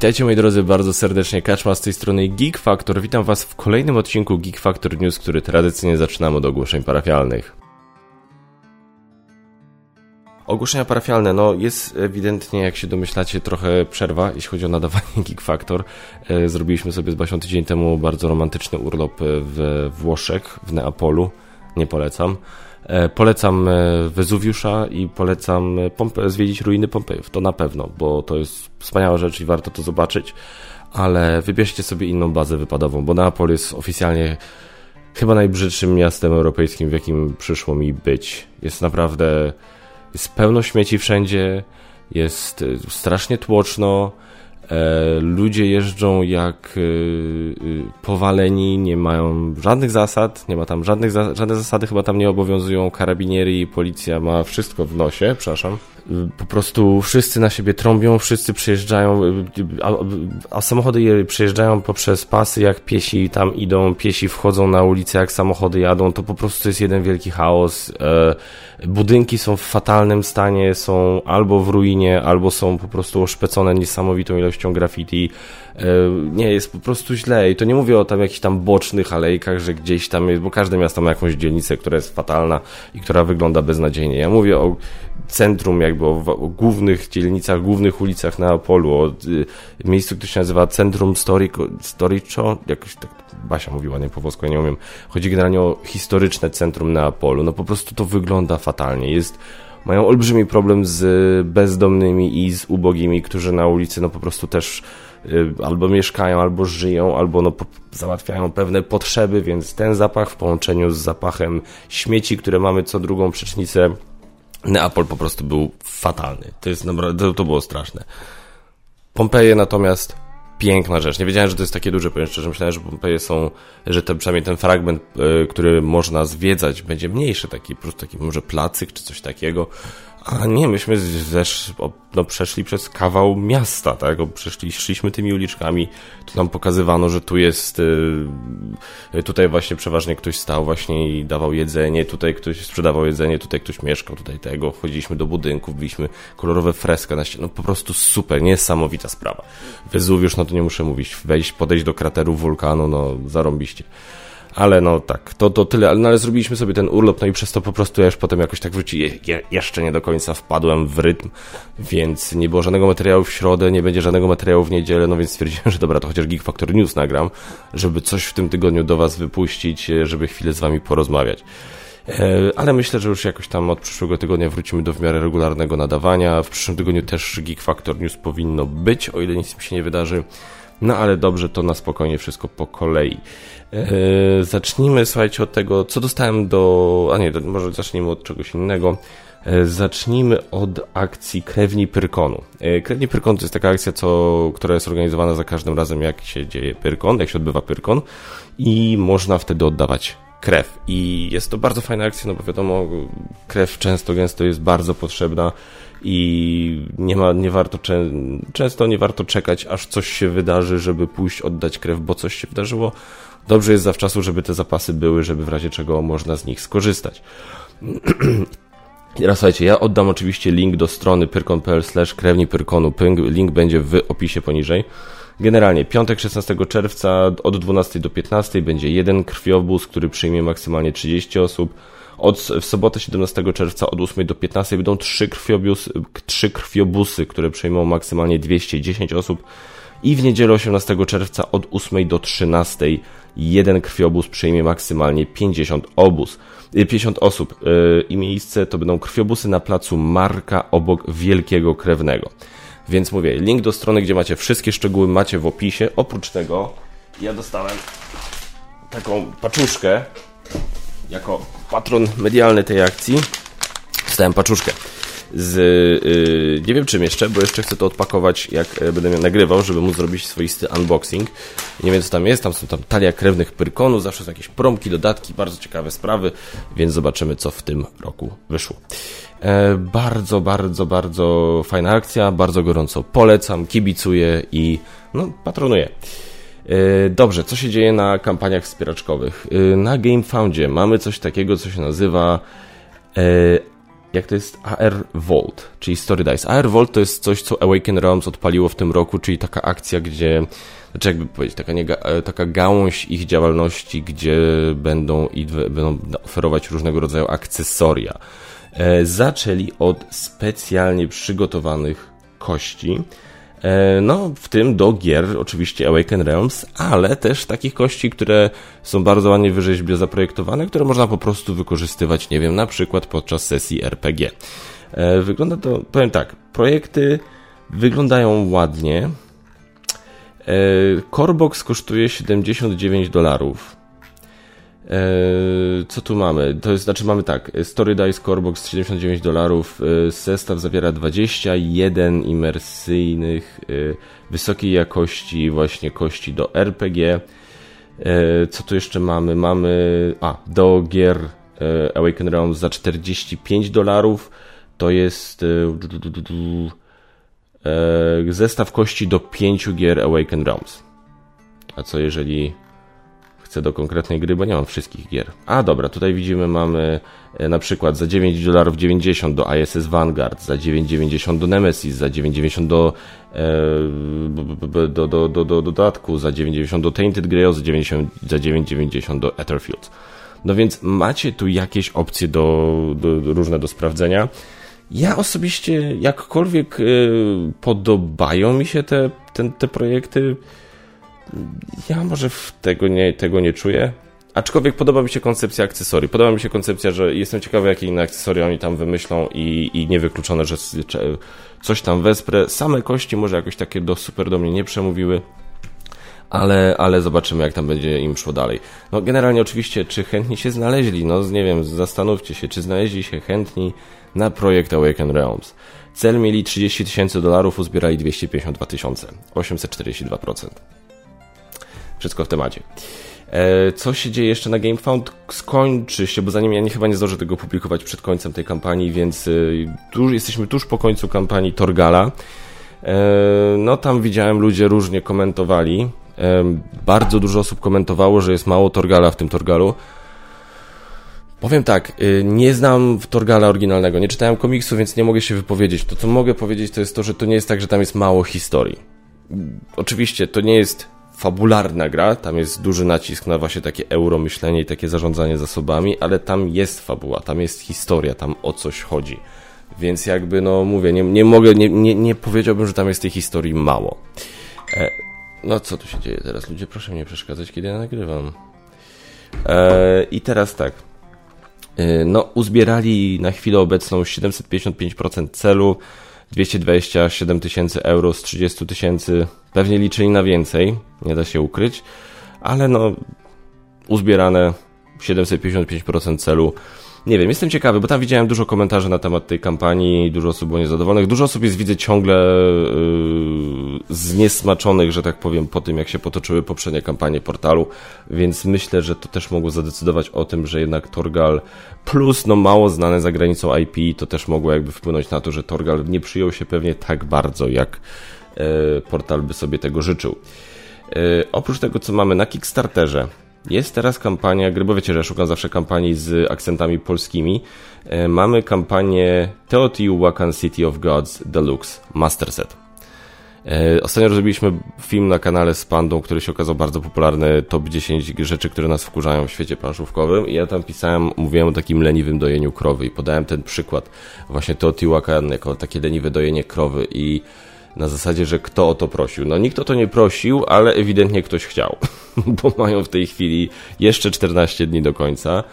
Witajcie moi drodzy bardzo serdecznie, Kaczma z tej strony Geek Factor. Witam was w kolejnym odcinku Geek Factor News, który tradycyjnie zaczynamy od ogłoszeń parafialnych. Ogłoszenia parafialne, no jest ewidentnie, jak się domyślacie, trochę przerwa, jeśli chodzi o nadawanie Geek Factor. E, zrobiliśmy sobie z Basią tydzień temu bardzo romantyczny urlop w Włoszech, w Neapolu. Nie polecam. E, polecam e, Wezuwiusza i polecam Pompe zwiedzić ruiny Pompejów, to na pewno, bo to jest wspaniała rzecz i warto to zobaczyć, ale wybierzcie sobie inną bazę wypadową, bo Neapol jest oficjalnie chyba najbrzydszym miastem europejskim, w jakim przyszło mi być. Jest naprawdę, jest pełno śmieci wszędzie, jest e, strasznie tłoczno, E, ludzie jeżdżą jak e, e, powaleni, nie mają żadnych zasad, nie ma tam żadnych żadne zasady, chyba tam nie obowiązują karabiniery i policja ma wszystko w nosie, przepraszam. Po prostu wszyscy na siebie trąbią, wszyscy przejeżdżają, a, a samochody przejeżdżają poprzez pasy, jak piesi tam idą, piesi wchodzą na ulicę, jak samochody jadą, to po prostu jest jeden wielki chaos. Budynki są w fatalnym stanie, są albo w ruinie, albo są po prostu oszpecone niesamowitą ilością graffiti. Nie, jest po prostu źle i to nie mówię o tam jakichś tam bocznych alejkach, że gdzieś tam jest, bo każde miasto ma jakąś dzielnicę, która jest fatalna i która wygląda beznadziejnie. Ja mówię o centrum, jakby o, o głównych dzielnicach, głównych ulicach na o y, miejscu, które się nazywa Centrum Storico, Storico, jakoś tak Basia mówiła, nie po włosku, ja nie umiem. Chodzi generalnie o historyczne centrum Neapolu. No po prostu to wygląda fatalnie. Jest mają olbrzymi problem z bezdomnymi i z ubogimi, którzy na ulicy no po prostu też y, albo mieszkają, albo żyją, albo no, załatwiają pewne potrzeby, więc ten zapach w połączeniu z zapachem śmieci, które mamy co drugą przecznicę, Neapol po prostu był fatalny. To jest to było straszne. Pompeje natomiast piękna rzecz. Nie wiedziałem, że to jest takie duże, powiem szczerze. Myślałem, że są, że ten, przynajmniej ten fragment, y, który można zwiedzać, będzie mniejszy, taki po prostu taki może placyk czy coś takiego. A nie, myśmy zesz, no, przeszli przez kawał miasta, tak? Przeszli, szliśmy tymi uliczkami, tu nam pokazywano, że tu jest, y, tutaj właśnie przeważnie ktoś stał właśnie i dawał jedzenie, tutaj ktoś sprzedawał jedzenie, tutaj ktoś mieszkał, tutaj tego. Wchodziliśmy do budynków, byliśmy kolorowe freska na ścianie, no po prostu super, niesamowita sprawa. Wezuwiusz, no to nie muszę mówić, wejść, podejść do krateru wulkanu, no zarąbiście. Ale no tak, to, to tyle, no, ale zrobiliśmy sobie ten urlop, no i przez to po prostu ja już potem jakoś tak wróci, je, jeszcze nie do końca wpadłem w rytm, więc nie było żadnego materiału w środę, nie będzie żadnego materiału w niedzielę, no więc stwierdziłem, że dobra, to chociaż Geek Factor News nagram, żeby coś w tym tygodniu do Was wypuścić, e, żeby chwilę z Wami porozmawiać. E, ale myślę, że już jakoś tam od przyszłego tygodnia wrócimy do w miarę regularnego nadawania. W przyszłym tygodniu też Geek Factor News powinno być, o ile nic mi się nie wydarzy. No ale dobrze, to na spokojnie wszystko po kolei. Eee, zacznijmy, słuchajcie, od tego, co dostałem do. A nie, może zacznijmy od czegoś innego. Eee, zacznijmy od akcji Krewni Pyrkonu. Krewni Pyrkon to jest taka akcja, co, która jest organizowana za każdym razem, jak się dzieje Pyrkon, jak się odbywa Pyrkon i można wtedy oddawać krew. I jest to bardzo fajna akcja, no bo wiadomo, krew często, gęsto jest bardzo potrzebna i nie ma, nie warto, często nie warto czekać, aż coś się wydarzy, żeby pójść oddać krew, bo coś się wydarzyło. Dobrze jest zawczasu, żeby te zapasy były, żeby w razie czego można z nich skorzystać. Teraz słuchajcie, ja oddam oczywiście link do strony pyrkon.pl slash krewni pyrkonu. Link będzie w opisie poniżej. Generalnie piątek 16 czerwca od 12 do 15 będzie jeden krwiobóz, który przyjmie maksymalnie 30 osób. Od, w sobotę 17 czerwca od 8 do 15 będą trzy, krwiobusy, trzy krwiobusy, które przyjmą maksymalnie 210 osób. I w niedzielę 18 czerwca od 8 do 13 jeden krwiobóz przyjmie maksymalnie 50 obóz. 50 y, osób y, i miejsce to będą krwiobusy na placu Marka obok Wielkiego Krewnego. Więc mówię, link do strony, gdzie macie wszystkie szczegóły, macie w opisie. Oprócz tego ja dostałem taką paczuszkę jako patron medialny tej akcji. Dostałem paczuszkę z, yy, nie wiem czym jeszcze, bo jeszcze chcę to odpakować jak e, będę nagrywał, żeby móc zrobić swoisty unboxing. Nie wiem co tam jest, tam są tam talia krewnych pyrkonów, zawsze są jakieś promki, dodatki, bardzo ciekawe sprawy, więc zobaczymy co w tym roku wyszło. E, bardzo, bardzo, bardzo fajna akcja, bardzo gorąco polecam, kibicuję i no, patronuję. E, dobrze, co się dzieje na kampaniach wspieraczkowych? E, na GameFoundzie mamy coś takiego, co się nazywa jak to jest AR Vault, czyli Story Dice. AR Vault to jest coś, co Awaken Realms odpaliło w tym roku, czyli taka akcja, gdzie, znaczy jakby powiedzieć, taka, nie, e, taka gałąź ich działalności, gdzie będą, będą oferować różnego rodzaju akcesoria. E, zaczęli od specjalnie przygotowanych kości, no, w tym do gier oczywiście Awaken Realms, ale też takich kości, które są bardzo ładnie wyrzeźbie zaprojektowane, które można po prostu wykorzystywać, nie wiem, na przykład podczas sesji RPG. E, wygląda to, powiem tak, projekty wyglądają ładnie. E, Corebox kosztuje 79 dolarów. Eee, co tu mamy? To jest, znaczy mamy tak, Story Dice Corebox 79 dolarów, eee, zestaw zawiera 21 imersyjnych, eee, wysokiej jakości właśnie kości do RPG. Co tu jeszcze mamy? Mamy, a, do gier Awaken Realms za 45 dolarów, to jest zestaw kości do 5 gier Awaken Realms. A co jeżeli chcę do konkretnej gry, bo nie mam wszystkich gier. A dobra, tutaj widzimy, mamy e, na przykład za 9 dolarów 90 do ISS Vanguard, za 9,90 do Nemesis, za 9,90 do, e, do, do, do, do, dodatku, za 9,90 do Tainted Grail, za 9,90 do Etherfield. No więc macie tu jakieś opcje do, do, różne do sprawdzenia. Ja osobiście jakkolwiek y, podobają mi się te, te, te projekty, ja może tego nie, tego nie czuję. Aczkolwiek podoba mi się koncepcja akcesorii. Podoba mi się koncepcja, że jestem ciekawy, jakie inne akcesoria oni tam wymyślą i, i niewykluczone, że coś tam wesprę. Same kości może jakoś takie do super do mnie nie przemówiły, ale, ale zobaczymy, jak tam będzie im szło dalej. No generalnie oczywiście, czy chętni się znaleźli? No nie wiem, zastanówcie się, czy znaleźli się chętni na projekt Awaken Realms. Cel mieli 30 tysięcy dolarów, uzbierali 252 tysiące, 842%. Wszystko w temacie. E, co się dzieje jeszcze na GameFound? Skończy się, bo zanim ja nie, chyba nie zdążę tego publikować przed końcem tej kampanii, więc tu, jesteśmy tuż po końcu kampanii Torgala. E, no tam widziałem, ludzie różnie komentowali. E, bardzo dużo osób komentowało, że jest mało Torgala w tym Torgalu. Powiem tak, nie znam Torgala oryginalnego, nie czytałem komiksu, więc nie mogę się wypowiedzieć. To, co mogę powiedzieć, to jest to, że to nie jest tak, że tam jest mało historii. Oczywiście to nie jest fabularna gra, tam jest duży nacisk na właśnie takie euromyślenie i takie zarządzanie zasobami, ale tam jest fabuła, tam jest historia, tam o coś chodzi. Więc jakby, no mówię, nie, nie mogę, nie, nie, nie powiedziałbym, że tam jest tej historii mało. E, no co tu się dzieje teraz? Ludzie, proszę mnie przeszkadzać, kiedy ja nagrywam. E, I teraz tak. E, no, uzbierali na chwilę obecną 755% celu, 227 tysięcy euro z 30 tysięcy. Pewnie liczyli na więcej, nie da się ukryć, ale no uzbierane 755% celu. Nie wiem, jestem ciekawy, bo tam widziałem dużo komentarzy na temat tej kampanii, dużo osób było niezadowolonych, dużo osób jest, widzę, ciągle yy, zniesmaczonych, że tak powiem, po tym, jak się potoczyły poprzednie kampanie portalu, więc myślę, że to też mogło zadecydować o tym, że jednak Torgal plus, no mało znane za granicą IP, to też mogło jakby wpłynąć na to, że Torgal nie przyjął się pewnie tak bardzo, jak yy, portal by sobie tego życzył. Yy, oprócz tego, co mamy na Kickstarterze, jest teraz kampania bo wiecie, że szukam zawsze kampanii z akcentami polskimi. E, mamy kampanię Teotihuacan City of Gods Deluxe Master Set. E, ostatnio zrobiliśmy film na kanale z Pandą, który się okazał bardzo popularny, top 10 rzeczy, które nas wkurzają w świecie planszówkowym i ja tam pisałem, mówiłem o takim leniwym dojeniu krowy i podałem ten przykład właśnie Teotihuacan jako takie leniwe dojenie krowy i na zasadzie, że kto o to prosił. No nikt o to nie prosił, ale ewidentnie ktoś chciał, bo mają w tej chwili jeszcze 14 dni do końca,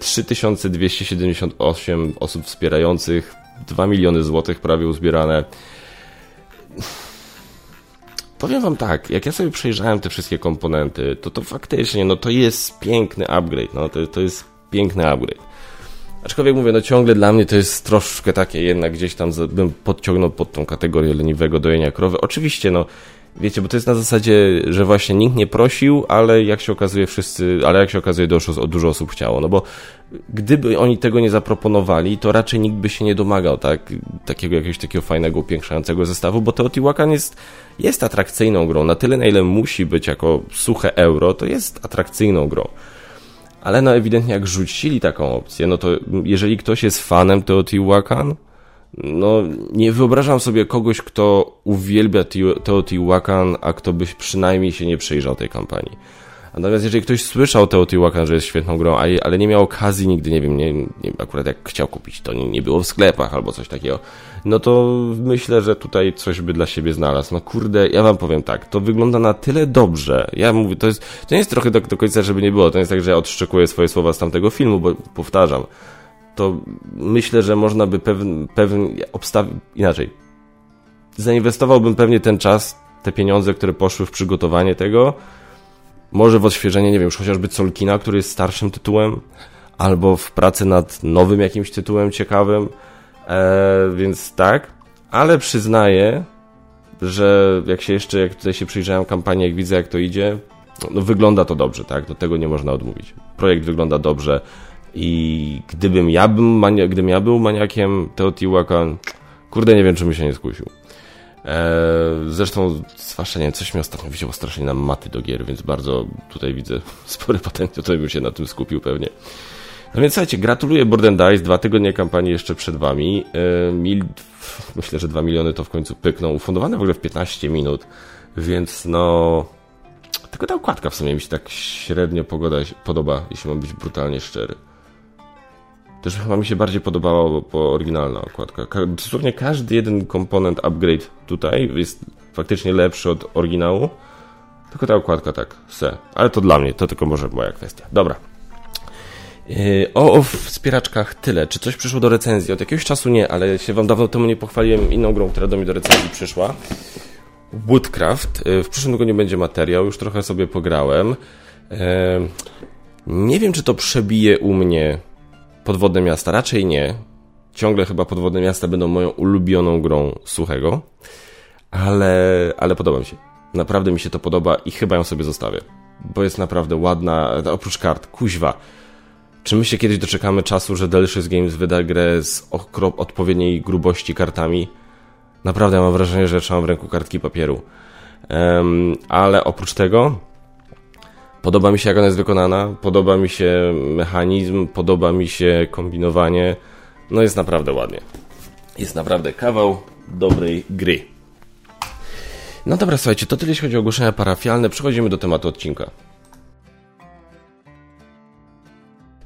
3278 e, osób wspierających, 2 miliony złotych prawie uzbierane. Powiem wam tak, jak ja sobie przejrzałem te wszystkie komponenty, to to faktycznie, no to jest piękny upgrade, no to, to jest piękny upgrade. Aczkolwiek mówię, no ciągle dla mnie to jest troszkę takie jednak gdzieś tam bym podciągnął pod tą kategorię leniwego dojenia krowy. Oczywiście, no wiecie, bo to jest na zasadzie, że właśnie nikt nie prosił, ale jak się okazuje wszyscy, ale jak się okazuje dużo, dużo osób chciało, no bo gdyby oni tego nie zaproponowali, to raczej nikt by się nie domagał, tak, takiego jakiegoś takiego fajnego, upiększającego zestawu, bo Teotihuacan jest, jest atrakcyjną grą, na tyle na ile musi być jako suche euro, to jest atrakcyjną grą ale no ewidentnie jak rzucili taką opcję, no to jeżeli ktoś jest fanem Teotihuacan, no nie wyobrażam sobie kogoś, kto uwielbia Teotihuacan, a kto by przynajmniej się nie przejrzał tej kampanii. Natomiast jeżeli ktoś słyszał Teotihuacan, że jest świetną grą, ale nie miał okazji nigdy, nie wiem, nie, nie akurat jak chciał kupić, to nie, nie było w sklepach albo coś takiego, no to myślę, że tutaj coś by dla siebie znalazł. No kurde, ja wam powiem tak, to wygląda na tyle dobrze. Ja mówię, to jest, to nie jest trochę do, do końca, żeby nie było, to jest tak, że ja odszczekuję swoje słowa z tamtego filmu, bo powtarzam, to myślę, że można by pewien, pewien obstawić, inaczej, zainwestowałbym pewnie ten czas, te pieniądze, które poszły w przygotowanie tego, może w odświeżenie, nie wiem, już chociażby Solkina, który jest starszym tytułem, albo w pracy nad nowym jakimś tytułem ciekawym, e, więc tak, ale przyznaję, że jak się jeszcze, jak tutaj się przyjrzałem kampanii, jak widzę jak to idzie, no wygląda to dobrze, tak, do tego nie można odmówić. Projekt wygląda dobrze i gdybym ja, bym mania, gdybym ja był maniakiem Teotihuacan, kurde nie wiem, czy bym się nie skusił. Eee, zresztą, zwłaszcza nie wiem, coś mi ostatnio wzięło strasznie na maty do gier, więc bardzo tutaj widzę spory potencjał, to bym się na tym skupił pewnie. No więc słuchajcie, gratuluję Board Dice, dwa tygodnie kampanii jeszcze przed wami. Eee, mil... Myślę, że dwa miliony to w końcu pykną. Ufundowane w ogóle w 15 minut, więc no... Tylko ta okładka w sumie mi się tak średnio pogoda podoba, jeśli mam być brutalnie szczery. Też chyba mi się bardziej podobała po oryginalna okładka. Dosłownie każdy jeden komponent upgrade tutaj jest faktycznie lepszy od oryginału. Tylko ta okładka tak, se. Ale to dla mnie, to tylko może moja kwestia. Dobra. Yy, o, o wspieraczkach tyle. Czy coś przyszło do recenzji? Od jakiegoś czasu nie, ale się wam dawno temu nie pochwaliłem inną grą, która do mnie do recenzji przyszła. Woodcraft. Yy, w przyszłym tygodniu będzie materiał, już trochę sobie pograłem. Yy, nie wiem, czy to przebije u mnie Podwodne Miasta raczej nie. Ciągle chyba Podwodne Miasta będą moją ulubioną grą suchego, ale, ale podoba mi się. Naprawdę mi się to podoba i chyba ją sobie zostawię, bo jest naprawdę ładna, oprócz kart, kuźwa. Czy my się kiedyś doczekamy czasu, że Delicious Games wyda grę z odpowiedniej grubości kartami? Naprawdę mam wrażenie, że trzymam w ręku kartki papieru. Um, ale oprócz tego Podoba mi się, jak ona jest wykonana, podoba mi się mechanizm, podoba mi się kombinowanie. No jest naprawdę ładnie. Jest naprawdę kawał dobrej gry. No dobra, słuchajcie, to tyle jeśli chodzi o ogłoszenia parafialne. Przechodzimy do tematu odcinka.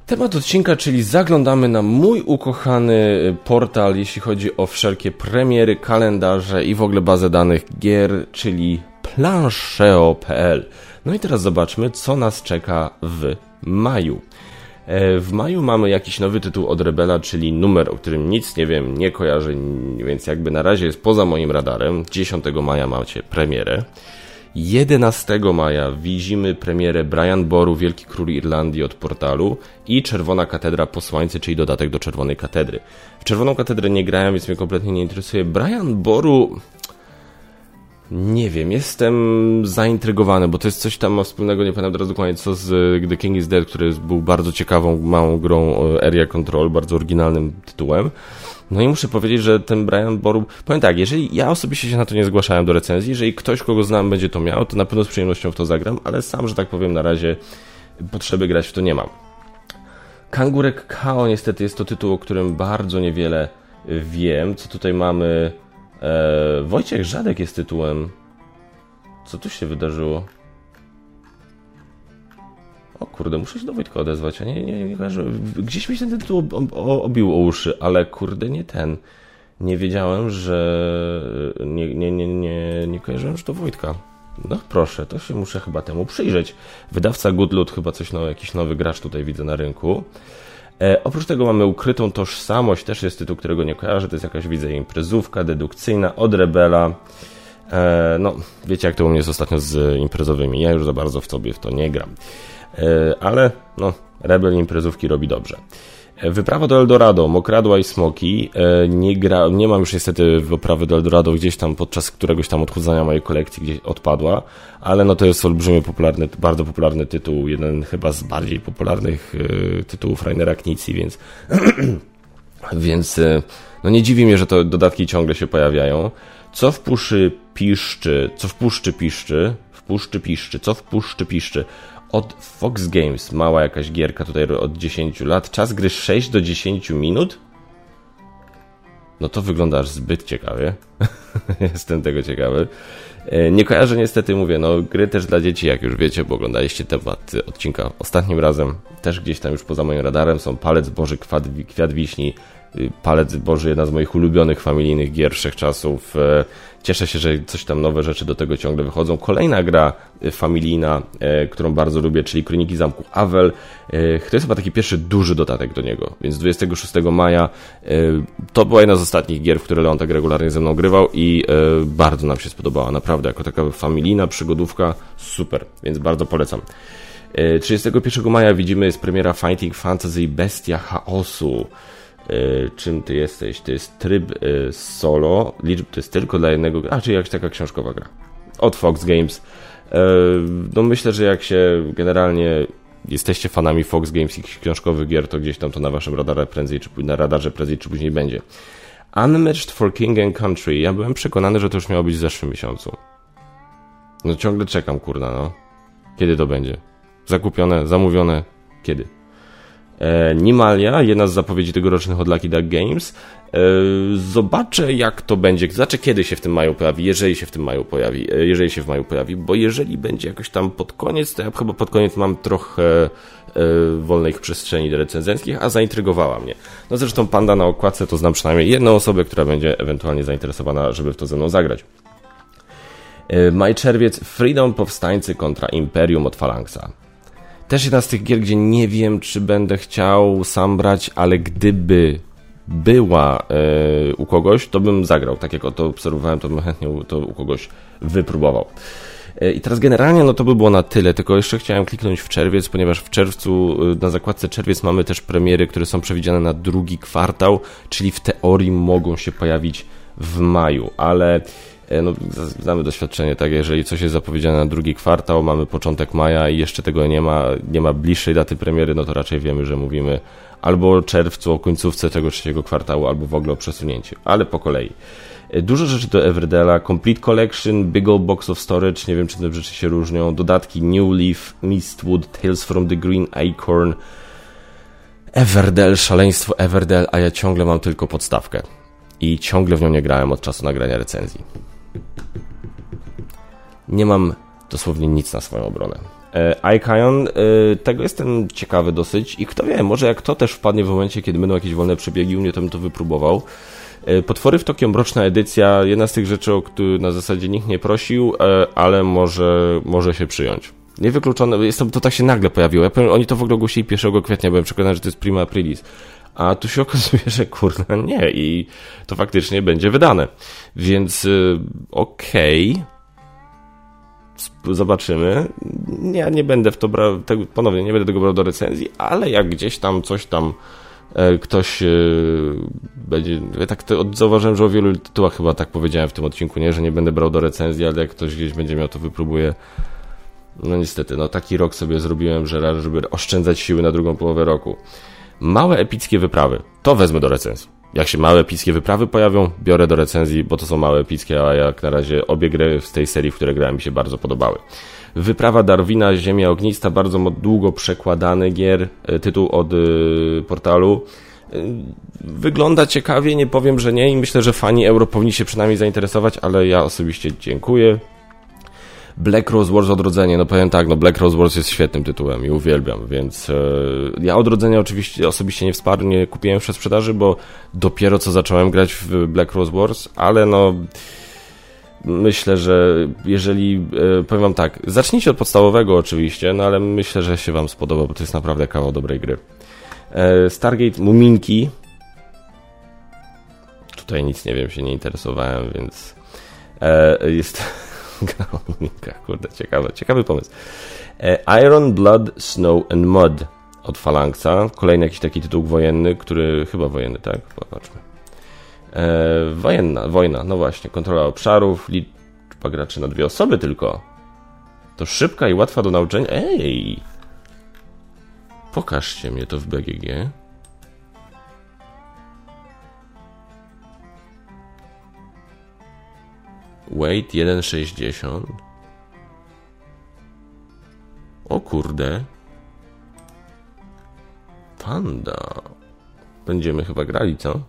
Temat odcinka, czyli zaglądamy na mój ukochany portal, jeśli chodzi o wszelkie premiery, kalendarze i w ogóle bazę danych gier, czyli planszeo.pl. No i teraz zobaczmy, co nas czeka w maju. E, w maju mamy jakiś nowy tytuł od Rebela, czyli numer, o którym nic nie wiem, nie kojarzę, więc jakby na razie jest poza moim radarem. 10 maja macie premierę. 11 maja widzimy premierę Brian Boru, Wielki Król Irlandii od portalu i Czerwona Katedra Posłańcy, czyli dodatek do Czerwonej Katedry. W Czerwoną Katedrę nie grałem, więc mnie kompletnie nie interesuje. Brian Boru nie wiem, jestem zaintrygowany, bo to jest coś tam wspólnego, nie pamiętam teraz dokładnie co z The King is Dead, który był bardzo ciekawą, małą grą Area Control, bardzo oryginalnym tytułem. No i muszę powiedzieć, że ten Brian Boru, powiem tak, jeżeli ja osobiście się na to nie zgłaszałem do recenzji, jeżeli ktoś, kogo znam, będzie to miał, to na pewno z przyjemnością w to zagram, ale sam, że tak powiem, na razie potrzeby grać w to nie mam. Kangurek Kao niestety jest to tytuł, o którym bardzo niewiele wiem. Co tutaj mamy? Eee, Wojciech Żadek jest tytułem. Co tu się wydarzyło? O kurde, muszę się do Wojtka odezwać, a nie, nie, nie. Gdzieś mi się ten tytuł obił o uszy, ale kurde, nie ten. Nie wiedziałem, że... Nie, nie, nie, nie, nie kojarzyłem, że to Wojtka. No proszę, to się muszę chyba temu przyjrzeć. Wydawca Goodloot, chyba coś, no, jakiś nowy gracz tutaj widzę na rynku. E, oprócz tego mamy ukrytą tożsamość, też jest tytuł, którego nie kojarzę, to jest jakaś, widzę, imprezówka dedukcyjna od Rebela. E, no, wiecie jak to u mnie jest ostatnio z imprezowymi, ja już za bardzo w sobie w to nie gram. E, ale, no, Rebel imprezówki robi dobrze. Wyprawa do Eldorado, Mokradła i Smoki. E, nie, gra, nie mam już niestety wyprawy do Eldorado gdzieś tam podczas któregoś tam odchudzania mojej kolekcji gdzieś odpadła, ale no to jest olbrzymie popularny, bardzo popularny tytuł, jeden chyba z bardziej popularnych e, tytułów Rainera Knizzi, więc więc e, no nie dziwi mnie, że to dodatki ciągle się pojawiają. Co w puszy piszczy, co w puszczy piszczy, w puszczy piszczy, co w puszczy piszczy. Od Fox Games. Mała jakaś gierka tutaj od 10 lat. Czas gry 6 do 10 minut. No to wygląda aż zbyt ciekawie. Jestem tego ciekawy. E, nie kojarzę niestety, mówię, no gry też dla dzieci, jak już wiecie, bo oglądaliście temat odcinka ostatnim razem. Też gdzieś tam już poza moim radarem są Palec Boży, Kwiat, Kwiat Wiśni, Palec Boży, jedna z moich ulubionych familijnych gier wszechczasów. E, Cieszę się, że coś tam nowe rzeczy do tego ciągle wychodzą. Kolejna gra y, familijna, e, którą bardzo lubię, czyli Kroniki Zamku Avel. E, to jest chyba taki pierwszy duży dodatek do niego, więc 26 maja to była jedna z ostatnich gier, w które Leon tak regularnie ze mną grywał i bardzo nam się spodobała, naprawdę, jako taka familijna przygodówka, super, więc bardzo polecam. 31 maja widzimy jest premiera Fighting Fantasy Bestia Chaosu. E, czym ty jesteś. To jest tryb e, solo, liczb to jest tylko dla jednego, a czyli jakaś taka książkowa gra. Od Fox Games. E, no myślę, że jak się generalnie jesteście fanami Fox Games i książkowych gier, to gdzieś tam to na waszym radarze prędzej czy, na radarze prędzej czy później będzie. Unmatched for King and Country. Ja byłem przekonany, że to już miało być w zeszłym miesiącu. No ciągle czekam, kurna, no. Kiedy to będzie? Zakupione, zamówione, kiedy? E, Nimalia, jedna z zapowiedzi tegorocznych od Lucky Duck Games. E, zobaczę jak to będzie, znaczy kiedy się w tym maju pojawi, jeżeli się w tym maju pojawi, e, jeżeli się w maju pojawi, bo jeżeli będzie jakoś tam pod koniec, to ja chyba pod koniec mam trochę wolnych przestrzeni do recenzenckich, a zaintrygowała mnie. No zresztą Panda na okładce to znam przynajmniej jedną osobę, która będzie ewentualnie zainteresowana, żeby w to ze mną zagrać. Maj czerwiec Freedom Powstańcy kontra Imperium od Phalanxa też jedna z tych gier, gdzie nie wiem, czy będę chciał sam brać, ale gdyby była e, u kogoś, to bym zagrał. Tak jak to obserwowałem, to bym chętnie to u kogoś wypróbował. E, I teraz generalnie no to by było na tyle, tylko jeszcze chciałem kliknąć w czerwiec, ponieważ w czerwcu e, na zakładce czerwiec mamy też premiery, które są przewidziane na drugi kwartał, czyli w teorii mogą się pojawić w maju, ale no, znamy doświadczenie, tak, jeżeli coś jest zapowiedziane na drugi kwartał, mamy początek maja i jeszcze tego nie ma, nie ma bliższej daty premiery, no to raczej wiemy, że mówimy albo o czerwcu, o końcówce tego trzeciego kwartału, albo w ogóle o przesunięciu, ale po kolei. E, dużo rzeczy do Everdela, Complete Collection, Big Old Box of Storage, nie wiem czy te rzeczy się różnią, dodatki New Leaf, Mistwood, Tales from the Green Acorn, Everdell, szaleństwo Everdell, a ja ciągle mam tylko podstawkę i ciągle w nią nie grałem od czasu nagrania recenzji. Nie mam dosłownie nic na swoją obronę. E, Icon, e, tego jestem ciekawy dosyć i kto wie, może jak to też wpadnie w momencie, kiedy będą jakieś wolne przebiegi, u mnie to bym to wypróbował. E, Potwory w Tokio, mroczna edycja, jedna z tych rzeczy, o które na zasadzie nikt nie prosił, ale może, może się przyjąć. Niewykluczone, jest to, to tak się nagle pojawiło. Ja powiem, oni to w ogóle ogłosili 1 kwietnia, byłem przekonany, że to jest prima aprilis. A tu się okazuje, że kurna nie i to faktycznie będzie wydane. Więc okej, okay zobaczymy. Ja nie będę w to brał, ponownie nie będę tego brał do recenzji, ale jak gdzieś tam coś tam e, ktoś e, będzie. Ja tak to, zauważyłem, że o wielu tytułach chyba tak powiedziałem w tym odcinku, nie, że nie będę brał do recenzji, ale jak ktoś gdzieś będzie miał, to wypróbuję. No niestety, no taki rok sobie zrobiłem, że żeby oszczędzać siły na drugą połowę roku. Małe epickie wyprawy. To wezmę do recenzji. Jak się małe epickie wyprawy pojawią, biorę do recenzji, bo to są małe epickie, a jak na razie obie gry z tej serii, w które grałem, mi się bardzo podobały. Wyprawa Darwina, Ziemia Ognista, bardzo długo przekładany gier, e, tytuł od y, portalu. E, wygląda ciekawie, nie powiem, że nie i myślę, że fani euro powinni się przynajmniej zainteresować, ale ja osobiście dziękuję. Black Rose Wars Odrodzenie, no powiem tak, no Black Rose Wars jest świetnym tytułem i uwielbiam, więc e, ja Odrodzenia oczywiście osobiście nie wsparłem, nie kupiłem przez sprzedaży, bo dopiero co zacząłem grać w Black Rose Wars, ale no myślę, że jeżeli, e, powiem wam tak, zacznijcie od podstawowego oczywiście, no ale myślę, że się wam spodoba, bo to jest naprawdę kawał dobrej gry. E, Stargate Muminki tutaj nic nie wiem, się nie interesowałem, więc e, jest Kurde, ciekawe, ciekawy pomysł. E, Iron, Blood, Snow and Mud od Phalanxa. Kolejny jakiś taki tytuł wojenny, który chyba wojenny, tak? Popatrzmy. E, wojenna, wojna, no właśnie. Kontrola obszarów, liczba graczy na dwie osoby tylko. To szybka i łatwa do nauczenia. Ej! Pokażcie mnie to w BGG. Weight 1,60 O kurde. Panda. Będziemy chyba grali, co?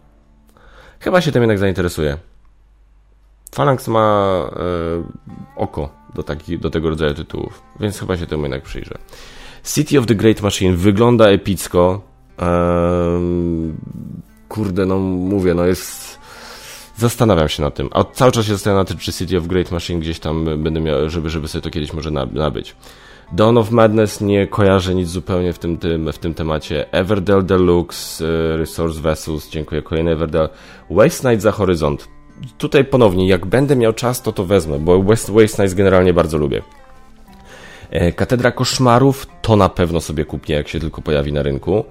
Chyba się tym jednak zainteresuje. Phalanx ma e, oko do, taki, do tego rodzaju tytułów, więc chyba się temu jednak przyjrzę. City of the Great Machine wygląda epicko. Kurde, no mówię, no jest. Zastanawiam się nad tym. A cały czas się zastanawiam nad tym, czy City of Great Machine gdzieś tam będę miał, żeby, żeby sobie to kiedyś może nabyć. Dawn of Madness nie kojarzę nic zupełnie w tym, tym, w tym temacie. Everdell Deluxe, e, Resource Vessels, dziękuję, kolejny Everdell. Waste Night za Horyzont. Tutaj ponownie, jak będę miał czas, to to wezmę, bo West, Waste Night generalnie bardzo lubię. E, Katedra Koszmarów to na pewno sobie kupię, jak się tylko pojawi na rynku.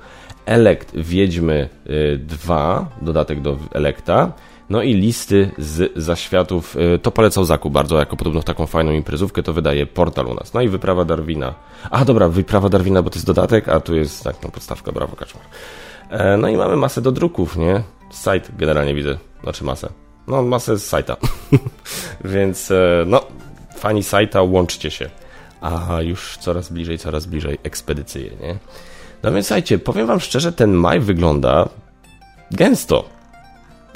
Elekt Wiedźmy 2, e, dodatek do Elekta. No i listy z zaświatów, e, to polecał Zaku bardzo, jako podobno taką fajną imprezówkę, to wydaje portal u nas. No i wyprawa Darwina. A dobra, wyprawa Darwina, bo to jest dodatek, a tu jest tak, no podstawka, brawo kaczmar. No i mamy masę do druków, nie? Site generalnie widzę, znaczy masę. No masę z sajta. Więc no, fani sajta, łączcie się a już coraz bliżej, coraz bliżej ekspedycyje, nie? No więc słuchajcie, powiem wam szczerze, ten maj wygląda gęsto.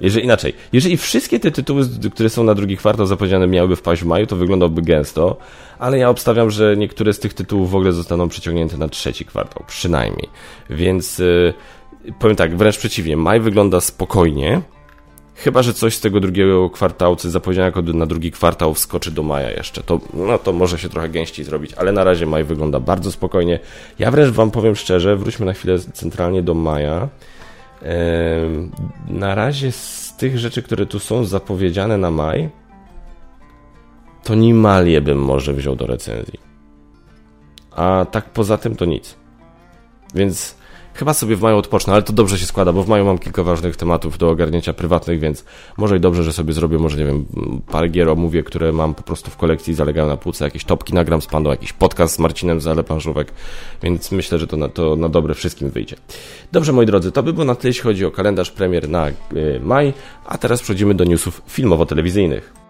Jeżeli inaczej, jeżeli wszystkie te tytuły, które są na drugi kwartał zapowiedziane miałyby wpaść w maju, to wyglądałby gęsto, ale ja obstawiam, że niektóre z tych tytułów w ogóle zostaną przeciągnięte na trzeci kwartał, przynajmniej. Więc yy, powiem tak, wręcz przeciwnie, maj wygląda spokojnie, Chyba, że coś z tego drugiego kwartału, co zapowiedziane jako na drugi kwartał wskoczy do maja jeszcze. To, no to może się trochę gęściej zrobić, ale na razie maj wygląda bardzo spokojnie. Ja wręcz wam powiem szczerze, wróćmy na chwilę centralnie do maja. Na razie z tych rzeczy, które tu są zapowiedziane na maj, to Nimalię bym może wziął do recenzji. A tak poza tym to nic. Więc Chyba sobie w maju odpocznę, ale to dobrze się składa, bo w maju mam kilka ważnych tematów do ogarnięcia prywatnych, więc może i dobrze, że sobie zrobię, może nie wiem, parę gier omówię, które mam po prostu w kolekcji, zalegają na półce, jakieś topki nagram z Pandą, jakiś podcast z Marcinem z Alepanżówek, więc myślę, że to na, to na dobre wszystkim wyjdzie. Dobrze, moi drodzy, to by było na tyle, jeśli chodzi o kalendarz premier na y, maj, a teraz przechodzimy do newsów filmowo-telewizyjnych.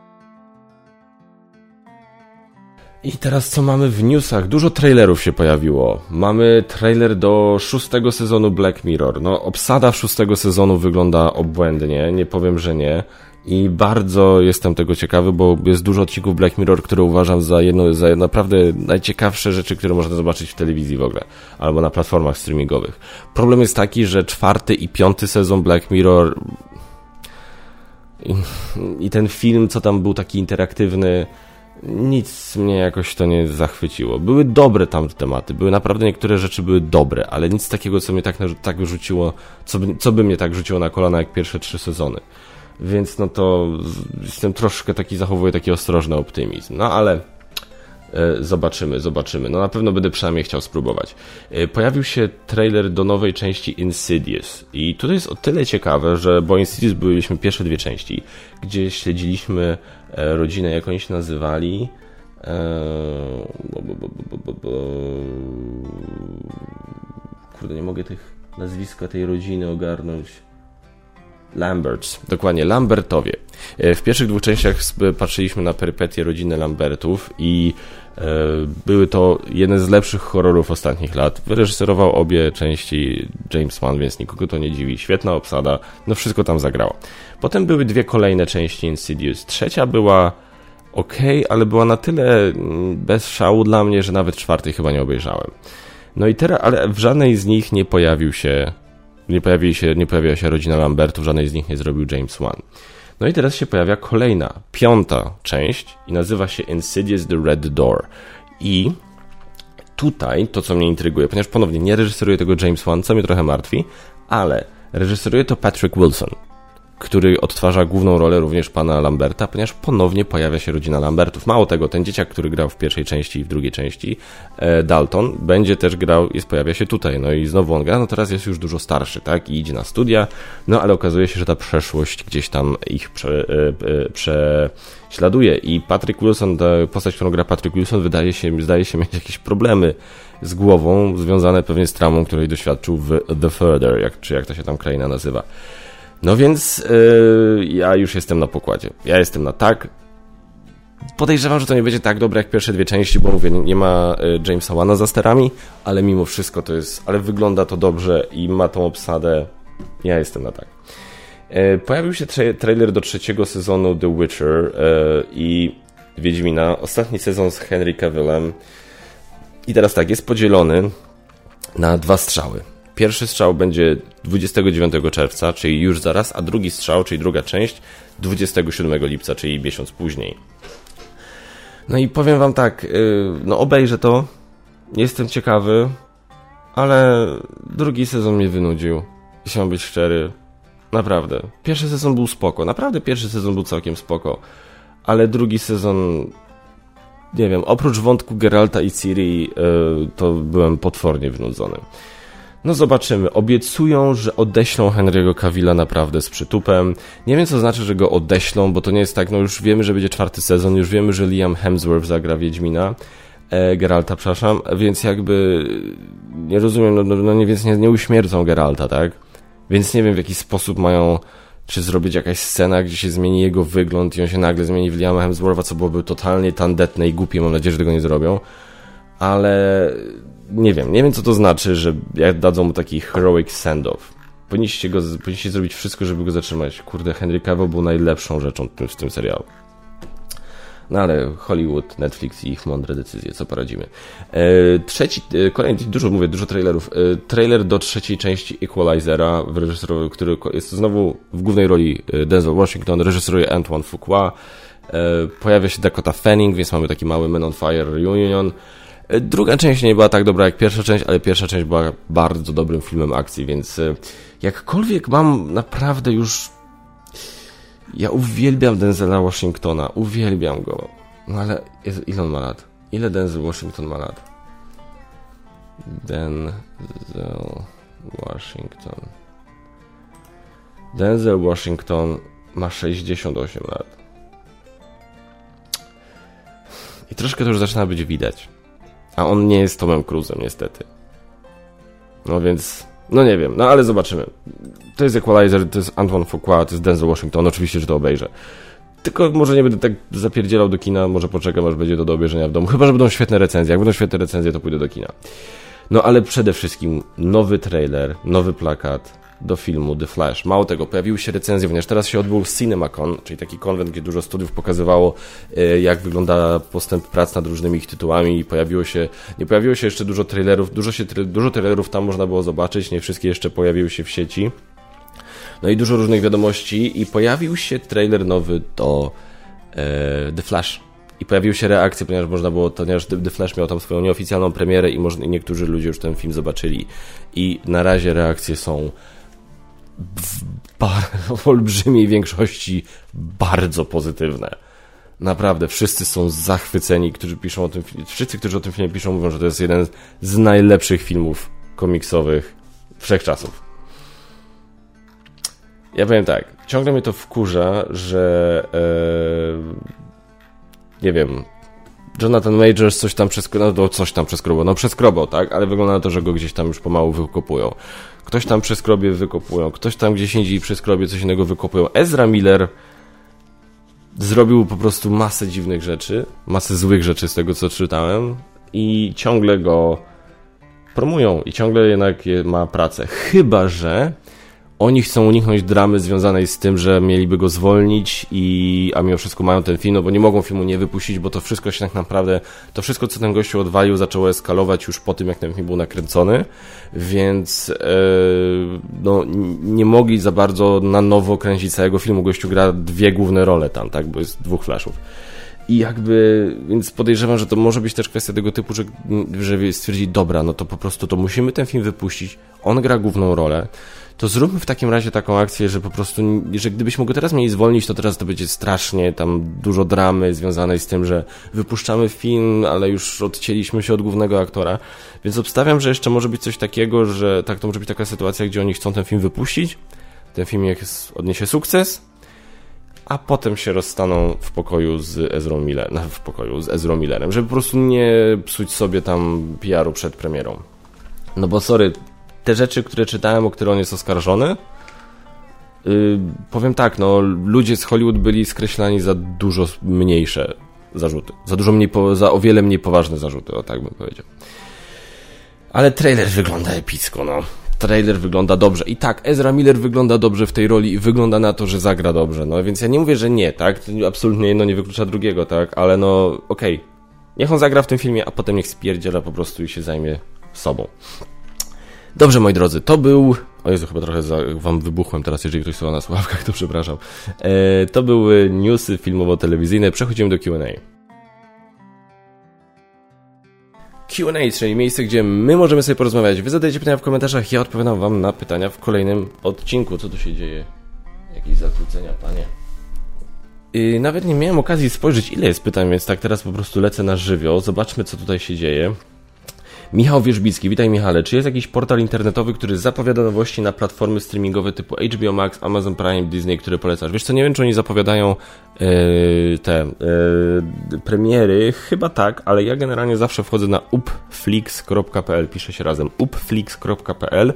I teraz co mamy w newsach? Dużo trailerów się pojawiło. Mamy trailer do szóstego sezonu Black Mirror. No, obsada szóstego sezonu wygląda obłędnie, nie powiem, że nie. I bardzo jestem tego ciekawy, bo jest dużo odcinków Black Mirror, które uważam za jedno, za naprawdę najciekawsze rzeczy, które można zobaczyć w telewizji w ogóle, albo na platformach streamingowych. Problem jest taki, że czwarty i piąty sezon Black Mirror i, i ten film, co tam był taki interaktywny, nic mnie jakoś to nie zachwyciło. Były dobre tam tematy, były naprawdę niektóre rzeczy były dobre, ale nic takiego, co mnie tak, tak rzuciło, co by, co by mnie tak rzuciło na kolana jak pierwsze trzy sezony. Więc no to jestem troszkę taki, zachowuję taki ostrożny optymizm. No ale e, zobaczymy, zobaczymy. No na pewno będę przynajmniej chciał spróbować. E, pojawił się trailer do nowej części Insidious i tutaj jest o tyle ciekawe, że bo Insidious byliśmy pierwsze dwie części, gdzie śledziliśmy rodzinę, jak oni się nazywali. E, kurde, nie mogę tych nazwiska tej rodziny ogarnąć. Lamberts, dokładnie, Lambertowie. E, w pierwszych dwóch częściach patrzyliśmy na perypetie rodziny Lambertów i były to jeden z lepszych horrorów ostatnich lat. Wyreżyserował obie części James Wan, więc nikogo to nie dziwi. Świetna obsada, no wszystko tam zagrało. Potem były dwie kolejne części Insidious. Trzecia była ok, ale była na tyle mm, bez szału dla mnie, że nawet czwartej chyba nie obejrzałem. No i teraz, ale w żadnej z nich nie pojawił się, nie, pojawił się, nie pojawiła się rodzina Lambertów, żadnej z nich nie zrobił James Wan. No i teraz się pojawia kolejna, piąta część i nazywa się Insidious The Red Door. I tutaj to, co mnie intryguje, ponieważ ponownie nie reżyseruje tego James Wan, co mnie trochę martwi, ale reżyseruje to Patrick Wilson który odtwarza główną rolę również pana Lamberta, ponieważ ponownie pojawia się rodzina Lambertów. Mało tego, ten dzieciak, który grał w pierwszej części i w drugiej części, e, Dalton, będzie też grał, jest, pojawia się tutaj. No i znowu on gra, no teraz jest już dużo starszy, tak? I idzie na studia, no ale okazuje się, że ta przeszłość gdzieś tam ich prze, e, e, prześladuje. I Patrick Wilson, ta postać, którą gra Patrick Wilson, wydaje się, zdaje się mieć jakieś problemy z głową, związane pewnie z traumą, której doświadczył w The Further, jak, czy jak to się tam kraina nazywa. No więc yy, ja już jestem na pokładzie. Ja jestem na tak. Podejrzewam, że to nie będzie tak dobre jak pierwsze dwie części, bo mówię, nie ma e, Jamesa Wana za sterami, ale mimo wszystko to jest, ale wygląda to dobrze i ma tą obsadę. Ja jestem na tak. E, pojawił się tra trailer do trzeciego sezonu The Witcher e, i Wiedźmina. Ostatni sezon z Henry Cavillem. I teraz tak, jest podzielony na dwa strzały. Pierwszy strzał będzie 29 czerwca, czyli już zaraz, a drugi strzał, czyli druga część, 27 lipca, czyli miesiąc później. No i powiem wam tak, y, no obejrzę to, jestem ciekawy, ale drugi sezon mnie wynudził. Jeśli mam być szczery, naprawdę. Pierwszy sezon był spoko, naprawdę pierwszy sezon był całkiem spoko, ale drugi sezon, nie wiem, oprócz wątku Geralta i Ciri, y, to byłem potwornie wynudzony. No zobaczymy. Obiecują, że odeślą Henry'ego Cavilla naprawdę z przytupem. Nie wiem, co znaczy, że go odeślą, bo to nie jest tak, no już wiemy, że będzie czwarty sezon, już wiemy, że Liam Hemsworth zagra Wiedźmina. E, Geralta, przepraszam, więc jakby nie rozumiem, no, no, no nie, więc nie, nie uśmiercą Geralta, tak? Więc nie wiem, w jaki sposób mają czy zrobić jakaś scena, gdzie się zmieni jego wygląd i on się nagle zmieni w Liama Hemswortha, co byłoby totalnie tandetne i głupie, mam nadzieję, że tego nie zrobią. Ale nie wiem, nie wiem co to znaczy, że jak dadzą mu taki heroic send-off. Powinniście, go, powinniście zrobić wszystko, żeby go zatrzymać. Kurde, Henry Cavill był najlepszą rzeczą w tym serialu. No ale Hollywood, Netflix i ich mądre decyzje, co poradzimy. E, trzeci, e, kolejny, dużo mówię, dużo trailerów. E, trailer do trzeciej części Equalizera, w który jest znowu w głównej roli e, Denzel Washington, reżyseruje Antoine Fuqua. E, pojawia się Dakota Fanning, więc mamy taki mały Men on Fire reunion. Druga część nie była tak dobra jak pierwsza część, ale pierwsza część była bardzo dobrym filmem akcji, więc e, jakkolwiek mam naprawdę już. Ja uwielbiam Denzela Washingtona, uwielbiam go. No ale ile on ma lat? Ile Denzel Washington ma lat? Denzel Washington. Denzel Washington ma 68 lat. I troszkę to już zaczyna być widać. A on nie jest Tomem Cruzem, niestety. No więc, no nie wiem, no ale zobaczymy. To jest Equalizer, to jest Antoine Fuqua, to jest Denzel Washington, oczywiście, że to obejrzę. Tylko może nie będę tak zapierdzielał do kina, może poczekam, aż będzie to do obejrzenia w domu. Chyba, że będą świetne recenzje. Jak będą świetne recenzje, to pójdę do kina. No ale przede wszystkim nowy trailer, nowy plakat, do filmu The Flash. Mało tego, pojawiły się recenzje, ponieważ teraz się odbył CinemaCon, czyli taki konwent, gdzie dużo studiów pokazywało, e, jak wygląda postęp prac nad różnymi ich tytułami i pojawiło się, nie pojawiło się jeszcze dużo trailerów, dużo, się, dużo trailerów tam można było zobaczyć, nie wszystkie jeszcze pojawiły się w sieci. No i dużo różnych wiadomości i pojawił się trailer nowy do e, The Flash. I pojawiły się reakcje, ponieważ można było, ponieważ The Flash miał tam swoją nieoficjalną premierę i, może, i niektórzy ludzie już ten film zobaczyli. I na razie reakcje są w olbrzymiej większości bardzo pozytywne. Naprawdę, wszyscy są zachwyceni, którzy piszą o tym Wszyscy, którzy o tym filmie piszą, mówią, że to jest jeden z najlepszych filmów komiksowych wszechczasów. Ja powiem tak, ciągle mnie to wkurza, że ee, nie wiem, Jonathan Majors coś tam przeskrobał, no coś tam przeskrobał, no przeskrobał, tak, ale wygląda na to, że go gdzieś tam już pomału wykopują. Ktoś tam przeskrobie wykopują, ktoś tam gdzieś indziej przeskrobie coś innego wykopują. Ezra Miller zrobił po prostu masę dziwnych rzeczy, masę złych rzeczy z tego, co czytałem i ciągle go promują i ciągle jednak ma pracę. Chyba, że oni chcą uniknąć dramy związanej z tym, że mieliby go zwolnić i a mimo wszystko mają ten film, no bo nie mogą filmu nie wypuścić, bo to wszystko się tak naprawdę, to wszystko co ten gościu odwalił zaczęło eskalować już po tym, jak ten film był nakręcony, więc e, no, nie mogli za bardzo na nowo kręcić całego filmu. Gościu gra dwie główne role tam, tak, bo jest dwóch flashów. I jakby, więc podejrzewam, że to może być też kwestia tego typu, że, że stwierdzi, dobra, no to po prostu to musimy ten film wypuścić, on gra główną rolę, to zróbmy w takim razie taką akcję, że po prostu, że gdybyśmy go teraz mieli zwolnić, to teraz to będzie strasznie tam dużo dramy związanej z tym, że wypuszczamy film, ale już odcięliśmy się od głównego aktora. Więc obstawiam, że jeszcze może być coś takiego, że tak to może być taka sytuacja, gdzie oni chcą ten film wypuścić, ten film jak odniesie sukces, a potem się rozstaną w pokoju z Ezrą Millerem, w pokoju z Ezrą Millerem, żeby po prostu nie psuć sobie tam PR-u przed premierą. No bo sorry, te rzeczy, które czytałem, o które on jest oskarżony, yy, powiem tak, no ludzie z Hollywood byli skreślani za dużo mniejsze zarzuty. Za dużo mniej, za o wiele mniej poważne zarzuty, o tak bym powiedział. Ale trailer wygląda epicko, no. Trailer wygląda dobrze. I tak, Ezra Miller wygląda dobrze w tej roli i wygląda na to, że zagra dobrze. No więc ja nie mówię, że nie, tak? Absolutnie jedno nie wyklucza drugiego, tak? Ale no, okej. Okay. Niech on zagra w tym filmie, a potem niech spierdziela po prostu i się zajmie sobą. Dobrze, moi drodzy, to był. O Jezu, chyba trochę za, wam wybuchłem teraz, jeżeli ktoś słucha na słuchawkach, to przepraszam. E, to były newsy filmowo-telewizyjne. Przechodzimy do QA. Q&A, czyli miejsce, gdzie my możemy sobie porozmawiać. Wy zadajecie pytania w komentarzach, ja odpowiadam wam na pytania w kolejnym odcinku. Co tu się dzieje? Jakieś zakłócenia, panie? I nawet nie miałem okazji spojrzeć, ile jest pytań, więc tak teraz po prostu lecę na żywioł. Zobaczmy, co tutaj się dzieje. Michał Wierzbicki, witaj Michale. Czy jest jakiś portal internetowy, który zapowiada nowości na platformy streamingowe typu HBO Max, Amazon Prime, Disney, które polecasz? Wiesz co, nie wiem, czy oni zapowiadają yy, te yy, premiery, chyba tak, ale ja generalnie zawsze wchodzę na upflix.pl, pisze się razem, upflix.pl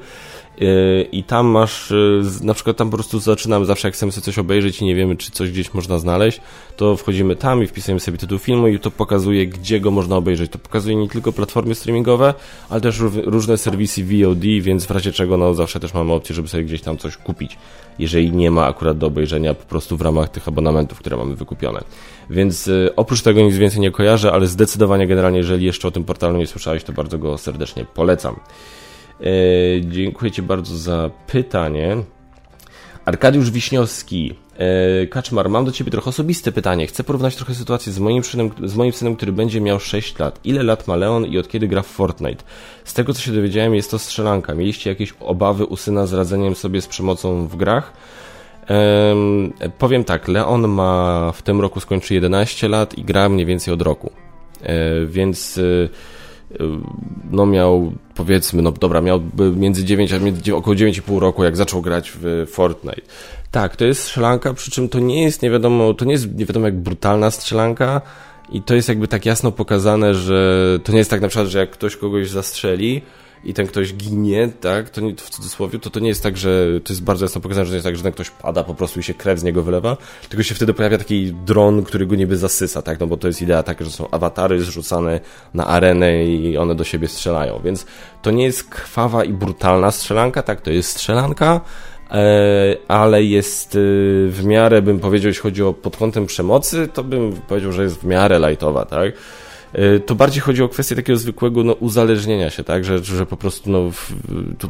Yy, i tam masz, na przykład tam po prostu zaczynamy zawsze jak chcemy sobie coś obejrzeć i nie wiemy, czy coś gdzieś można znaleźć, to wchodzimy tam i wpisujemy sobie tytuł filmu i to pokazuje, gdzie go można obejrzeć. To pokazuje nie tylko platformy streamingowe, ale też różne serwisy VOD, więc w razie czego no zawsze też mamy opcję, żeby sobie gdzieś tam coś kupić, jeżeli nie ma akurat do obejrzenia po prostu w ramach tych abonamentów, które mamy wykupione. Więc yy, oprócz tego nic więcej nie kojarzę, ale zdecydowanie generalnie, jeżeli jeszcze o tym portalu nie słyszałeś, to bardzo go serdecznie polecam. E, dziękuję Ci bardzo za pytanie. Arkadiusz Wiśniowski. E, Kaczmar, mam do Ciebie trochę osobiste pytanie. Chcę porównać trochę sytuację z moim, synem, z moim synem, który będzie miał 6 lat. Ile lat ma Leon i od kiedy gra w Fortnite? Z tego co się dowiedziałem, jest to strzelanka. Mieliście jakieś obawy u syna z radzeniem sobie z przemocą w grach? Powiem tak, Leon ma w tym roku skończy 11 lat i gra mniej więcej od roku. E, więc. E, no miał powiedzmy, no dobra, miał między 9 a między, około 9,5 roku, jak zaczął grać w Fortnite. Tak, to jest strzelanka, przy czym to nie jest nie wiadomo, to nie jest nie wiadomo jak brutalna strzelanka i to jest jakby tak jasno pokazane, że to nie jest tak na przykład, że jak ktoś kogoś zastrzeli, i ten ktoś ginie, tak, to nie, w cudzysłowie, to to nie jest tak, że to jest bardzo jasno pokazane, że nie jest tak, że ten ktoś pada po prostu i się krew z niego wylewa, tylko się wtedy pojawia taki dron, który go niby zasysa, tak, no bo to jest idea taka, że są awatary zrzucane na arenę i one do siebie strzelają, więc to nie jest krwawa i brutalna strzelanka, tak, to jest strzelanka, e, ale jest e, w miarę, bym powiedział, jeśli chodzi o pod kątem przemocy, to bym powiedział, że jest w miarę lightowa, tak, to bardziej chodzi o kwestię takiego zwykłego no, uzależnienia się, tak, że, że po prostu, no, w,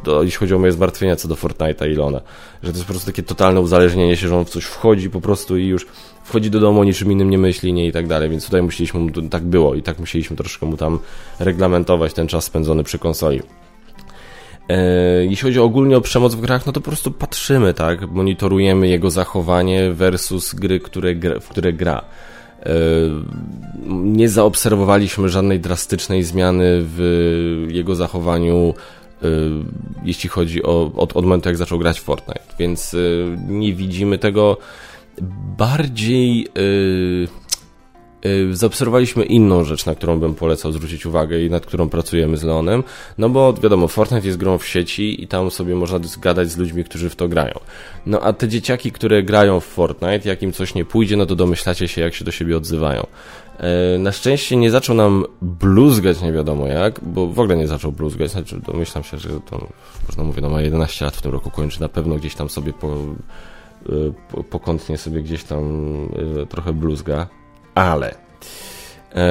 to, jeśli chodzi o moje zmartwienia co do Fortnite'a i Lona, że to jest po prostu takie totalne uzależnienie się, że on w coś wchodzi po prostu i już wchodzi do domu, niczym innym nie myśli, nie i tak dalej, więc tutaj musieliśmy mu, tak było i tak musieliśmy troszkę mu tam reglamentować ten czas spędzony przy konsoli. E, jeśli chodzi ogólnie o przemoc w grach, no to po prostu patrzymy, tak? Monitorujemy jego zachowanie versus gry, które, w które gra. E, nie zaobserwowaliśmy żadnej drastycznej zmiany w jego zachowaniu, e, jeśli chodzi o od, od momentu, jak zaczął grać w Fortnite, więc e, nie widzimy tego. Bardziej zaobserwowaliśmy inną rzecz, na którą bym polecał zwrócić uwagę i nad którą pracujemy z Leonem, no bo wiadomo, Fortnite jest grą w sieci i tam sobie można gadać z ludźmi, którzy w to grają. No a te dzieciaki, które grają w Fortnite, jak im coś nie pójdzie, no to domyślacie się, jak się do siebie odzywają. E, na szczęście nie zaczął nam bluzgać nie wiadomo jak, bo w ogóle nie zaczął bluzgać, znaczy domyślam się, że to, można mówić, no ma 11 lat w tym roku kończy, na pewno gdzieś tam sobie po, po, pokątnie sobie gdzieś tam trochę bluzga, ale e,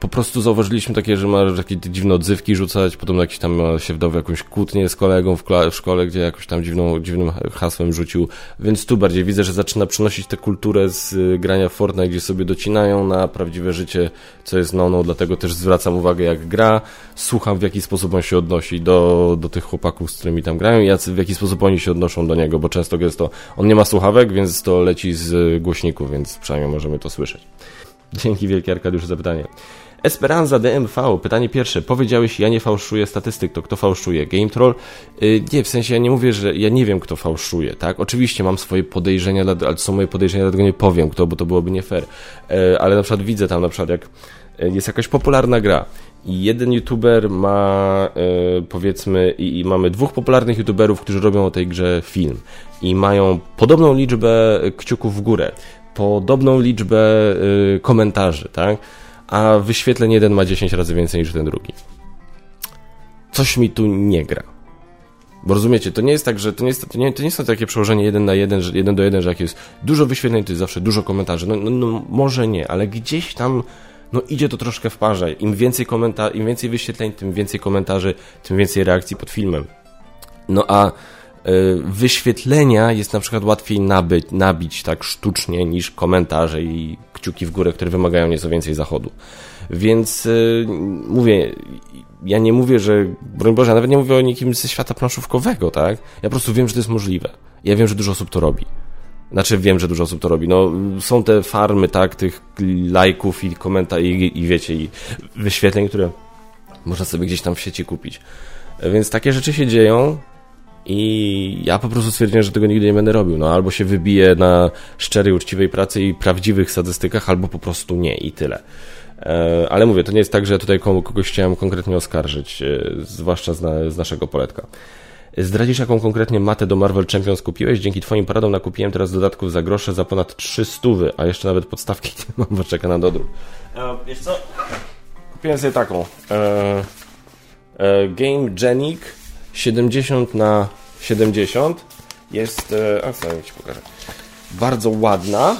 po prostu zauważyliśmy takie, że ma takie dziwne odzywki rzucać, potem jakiś tam się wdał w jakąś kłótnię z kolegą w, w szkole, gdzie jakoś tam dziwną, dziwnym hasłem rzucił, więc tu bardziej widzę, że zaczyna przynosić tę kulturę z y, grania Fortnite, gdzie sobie docinają na prawdziwe życie, co jest no, no, dlatego też zwracam uwagę jak gra, słucham w jaki sposób on się odnosi do, do tych chłopaków, z którymi tam grają i w jaki sposób oni się odnoszą do niego, bo często jest to, on nie ma słuchawek, więc to leci z głośników, więc przynajmniej możemy to słyszeć. Dzięki wielkie Arkadiusz za pytanie. Esperanza DMV, pytanie pierwsze. Powiedziałeś, ja nie fałszuję statystyk, to kto fałszuje? Game Troll? Yy, nie, w sensie ja nie mówię, że ja nie wiem, kto fałszuje, tak? Oczywiście mam swoje podejrzenia, ale są moje podejrzenia, dlatego nie powiem kto, bo to byłoby nie fair. Yy, ale na przykład widzę tam, na przykład jak yy, jest jakaś popularna gra i jeden youtuber ma, yy, powiedzmy, i, i mamy dwóch popularnych youtuberów, którzy robią o tej grze film i mają podobną liczbę kciuków w górę podobną liczbę y, komentarzy, tak? A wyświetleń jeden ma 10 razy więcej niż ten drugi. Coś mi tu nie gra. Bo rozumiecie, to nie jest tak, że to nie, jest, to nie, to nie jest takie przełożenie jeden na jeden, że jeden do jeden, że jak jest dużo wyświetleń, to jest zawsze dużo komentarzy. No, no, no może nie, ale gdzieś tam no idzie to troszkę w parze. Im więcej komenta im więcej wyświetleń, tym więcej komentarzy, tym więcej reakcji pod filmem. No a wyświetlenia jest na przykład łatwiej nabyć, nabić tak sztucznie niż komentarze i kciuki w górę, które wymagają nieco więcej zachodu. Więc y, mówię, ja nie mówię, że, broń Boże, ja nawet nie mówię o nikim ze świata planszówkowego, tak? Ja po prostu wiem, że to jest możliwe. Ja wiem, że dużo osób to robi. Znaczy wiem, że dużo osób to robi. No, są te farmy, tak, tych lajków i komentarzy i, i wiecie, i wyświetleń, które można sobie gdzieś tam w sieci kupić. Więc takie rzeczy się dzieją i ja po prostu stwierdziłem, że tego nigdy nie będę robił. No, albo się wybiję na szczerej, uczciwej pracy i prawdziwych statystykach, albo po prostu nie i tyle. E, ale mówię, to nie jest tak, że tutaj kogoś chciałem konkretnie oskarżyć, e, zwłaszcza z, na, z naszego poletka. Zdradzisz, jaką konkretnie matę do Marvel Champions kupiłeś? Dzięki Twoim poradom nakupiłem teraz dodatków za grosze za ponad 300, a jeszcze nawet podstawki nie mam, bo czeka na dodruk. E, wiesz co? Kupiłem sobie taką. E, e, Game Genic 70 na 70 jest, e, a co ci pokażę, bardzo ładna.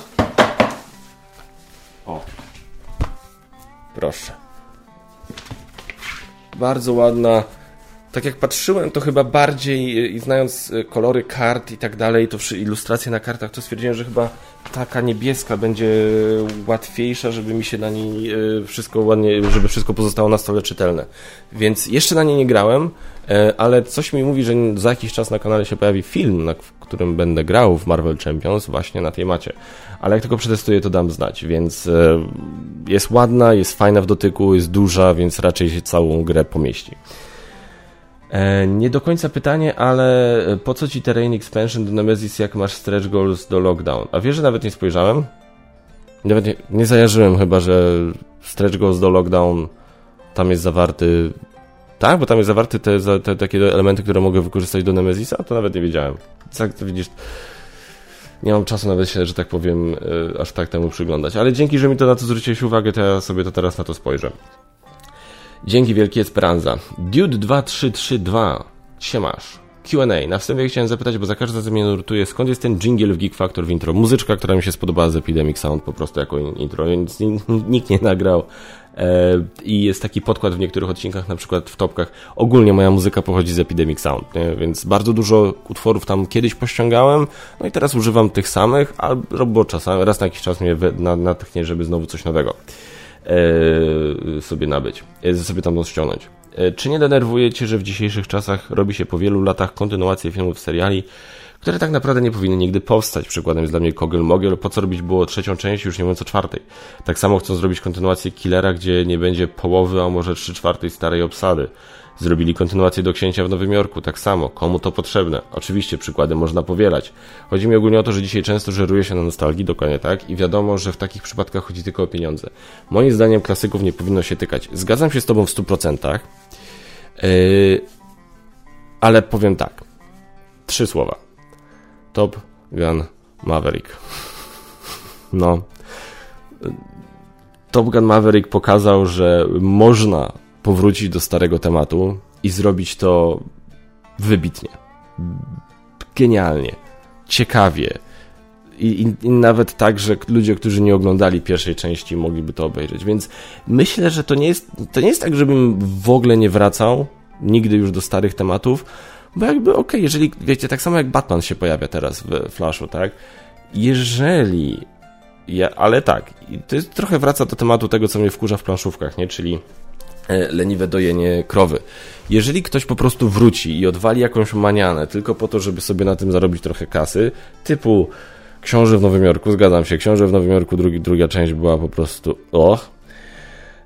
O, proszę. Bardzo ładna tak jak patrzyłem, to chyba bardziej i znając e, kolory kart i tak dalej, to ilustracje na kartach, to stwierdziłem, że chyba taka niebieska będzie łatwiejsza, żeby mi się na niej e, wszystko ładnie, żeby wszystko pozostało na stole czytelne. Więc jeszcze na niej nie grałem, e, ale coś mi mówi, że za jakiś czas na kanale się pojawi film, w którym będę grał w Marvel Champions właśnie na tej macie. Ale jak tylko przetestuję, to dam znać, więc jest ładna, jest fajna w dotyku, jest duża, więc raczej się całą grę pomieści. E, nie do końca pytanie, ale po co ci Terrain Expansion do Nemesis, jak masz stretch goals do Lockdown? A wiesz, że nawet nie spojrzałem? Nawet nie, nie zajarzyłem chyba, że stretch goals do Lockdown tam jest zawarty... Tak, bo tam jest zawarty te, te, takie elementy, które mogę wykorzystać do Nemesisa? To nawet nie wiedziałem. Tak, to widzisz... Nie mam czasu nawet się, że tak powiem, e, aż tak temu przyglądać. Ale dzięki, że mi to na to zwróciłeś uwagę, to ja sobie to teraz na to spojrzę. Dzięki wielkie Esperanza. Dude2332. Siemasz. Q&A. Na wstępie chciałem zapytać, bo za każdym razem mnie nurtuje, skąd jest ten jingle w Geek Factor w intro. Muzyczka, która mi się spodobała z Epidemic Sound po prostu jako intro, więc nikt nie nagrał. E, I jest taki podkład w niektórych odcinkach, na przykład w topkach. Ogólnie moja muzyka pochodzi z Epidemic Sound, nie? więc bardzo dużo utworów tam kiedyś pościągałem, no i teraz używam tych samych, albo czasami, raz na jakiś czas mnie natchnie, żeby znowu coś nowego. E, sobie nabyć, e, sobie tam ściągnąć. E, czy nie denerwuje Cię, że w dzisiejszych czasach robi się po wielu latach kontynuacje filmów, seriali, które tak naprawdę nie powinny nigdy powstać? Przykładem jest dla mnie Kogel Mogel, po co robić było trzecią część, już nie mówiąc o czwartej. Tak samo chcą zrobić kontynuację Killera, gdzie nie będzie połowy, a może trzy czwartej starej obsady. Zrobili kontynuację do Księcia w Nowym Jorku, tak samo. Komu to potrzebne? Oczywiście przykłady można powielać. Chodzi mi ogólnie o to, że dzisiaj często żeruje się na nostalgii, dokładnie tak, i wiadomo, że w takich przypadkach chodzi tylko o pieniądze. Moim zdaniem klasyków nie powinno się tykać. Zgadzam się z Tobą w 100%, yy, ale powiem tak. Trzy słowa. Top Gun Maverick. No. Top Gun Maverick pokazał, że można powrócić do starego tematu i zrobić to wybitnie, genialnie, ciekawie. I, i, nawet tak, że ludzie, którzy nie oglądali pierwszej części, mogliby to obejrzeć. Więc myślę, że to nie jest, to nie jest tak, żebym w ogóle nie wracał nigdy już do starych tematów, bo jakby okej, okay, jeżeli, wiecie, tak samo jak Batman się pojawia teraz w Flashu, tak? Jeżeli, ja, ale tak, to jest, trochę wraca do tematu tego, co mnie wkurza w planszówkach, nie? Czyli leniwe dojenie krowy. Jeżeli ktoś po prostu wróci i odwali jakąś manianę tylko po to, żeby sobie na tym zarobić trochę kasy, typu Książę w Nowym Jorku, zgadzam się, Książę w Nowym Jorku, drugi, druga część była po prostu och,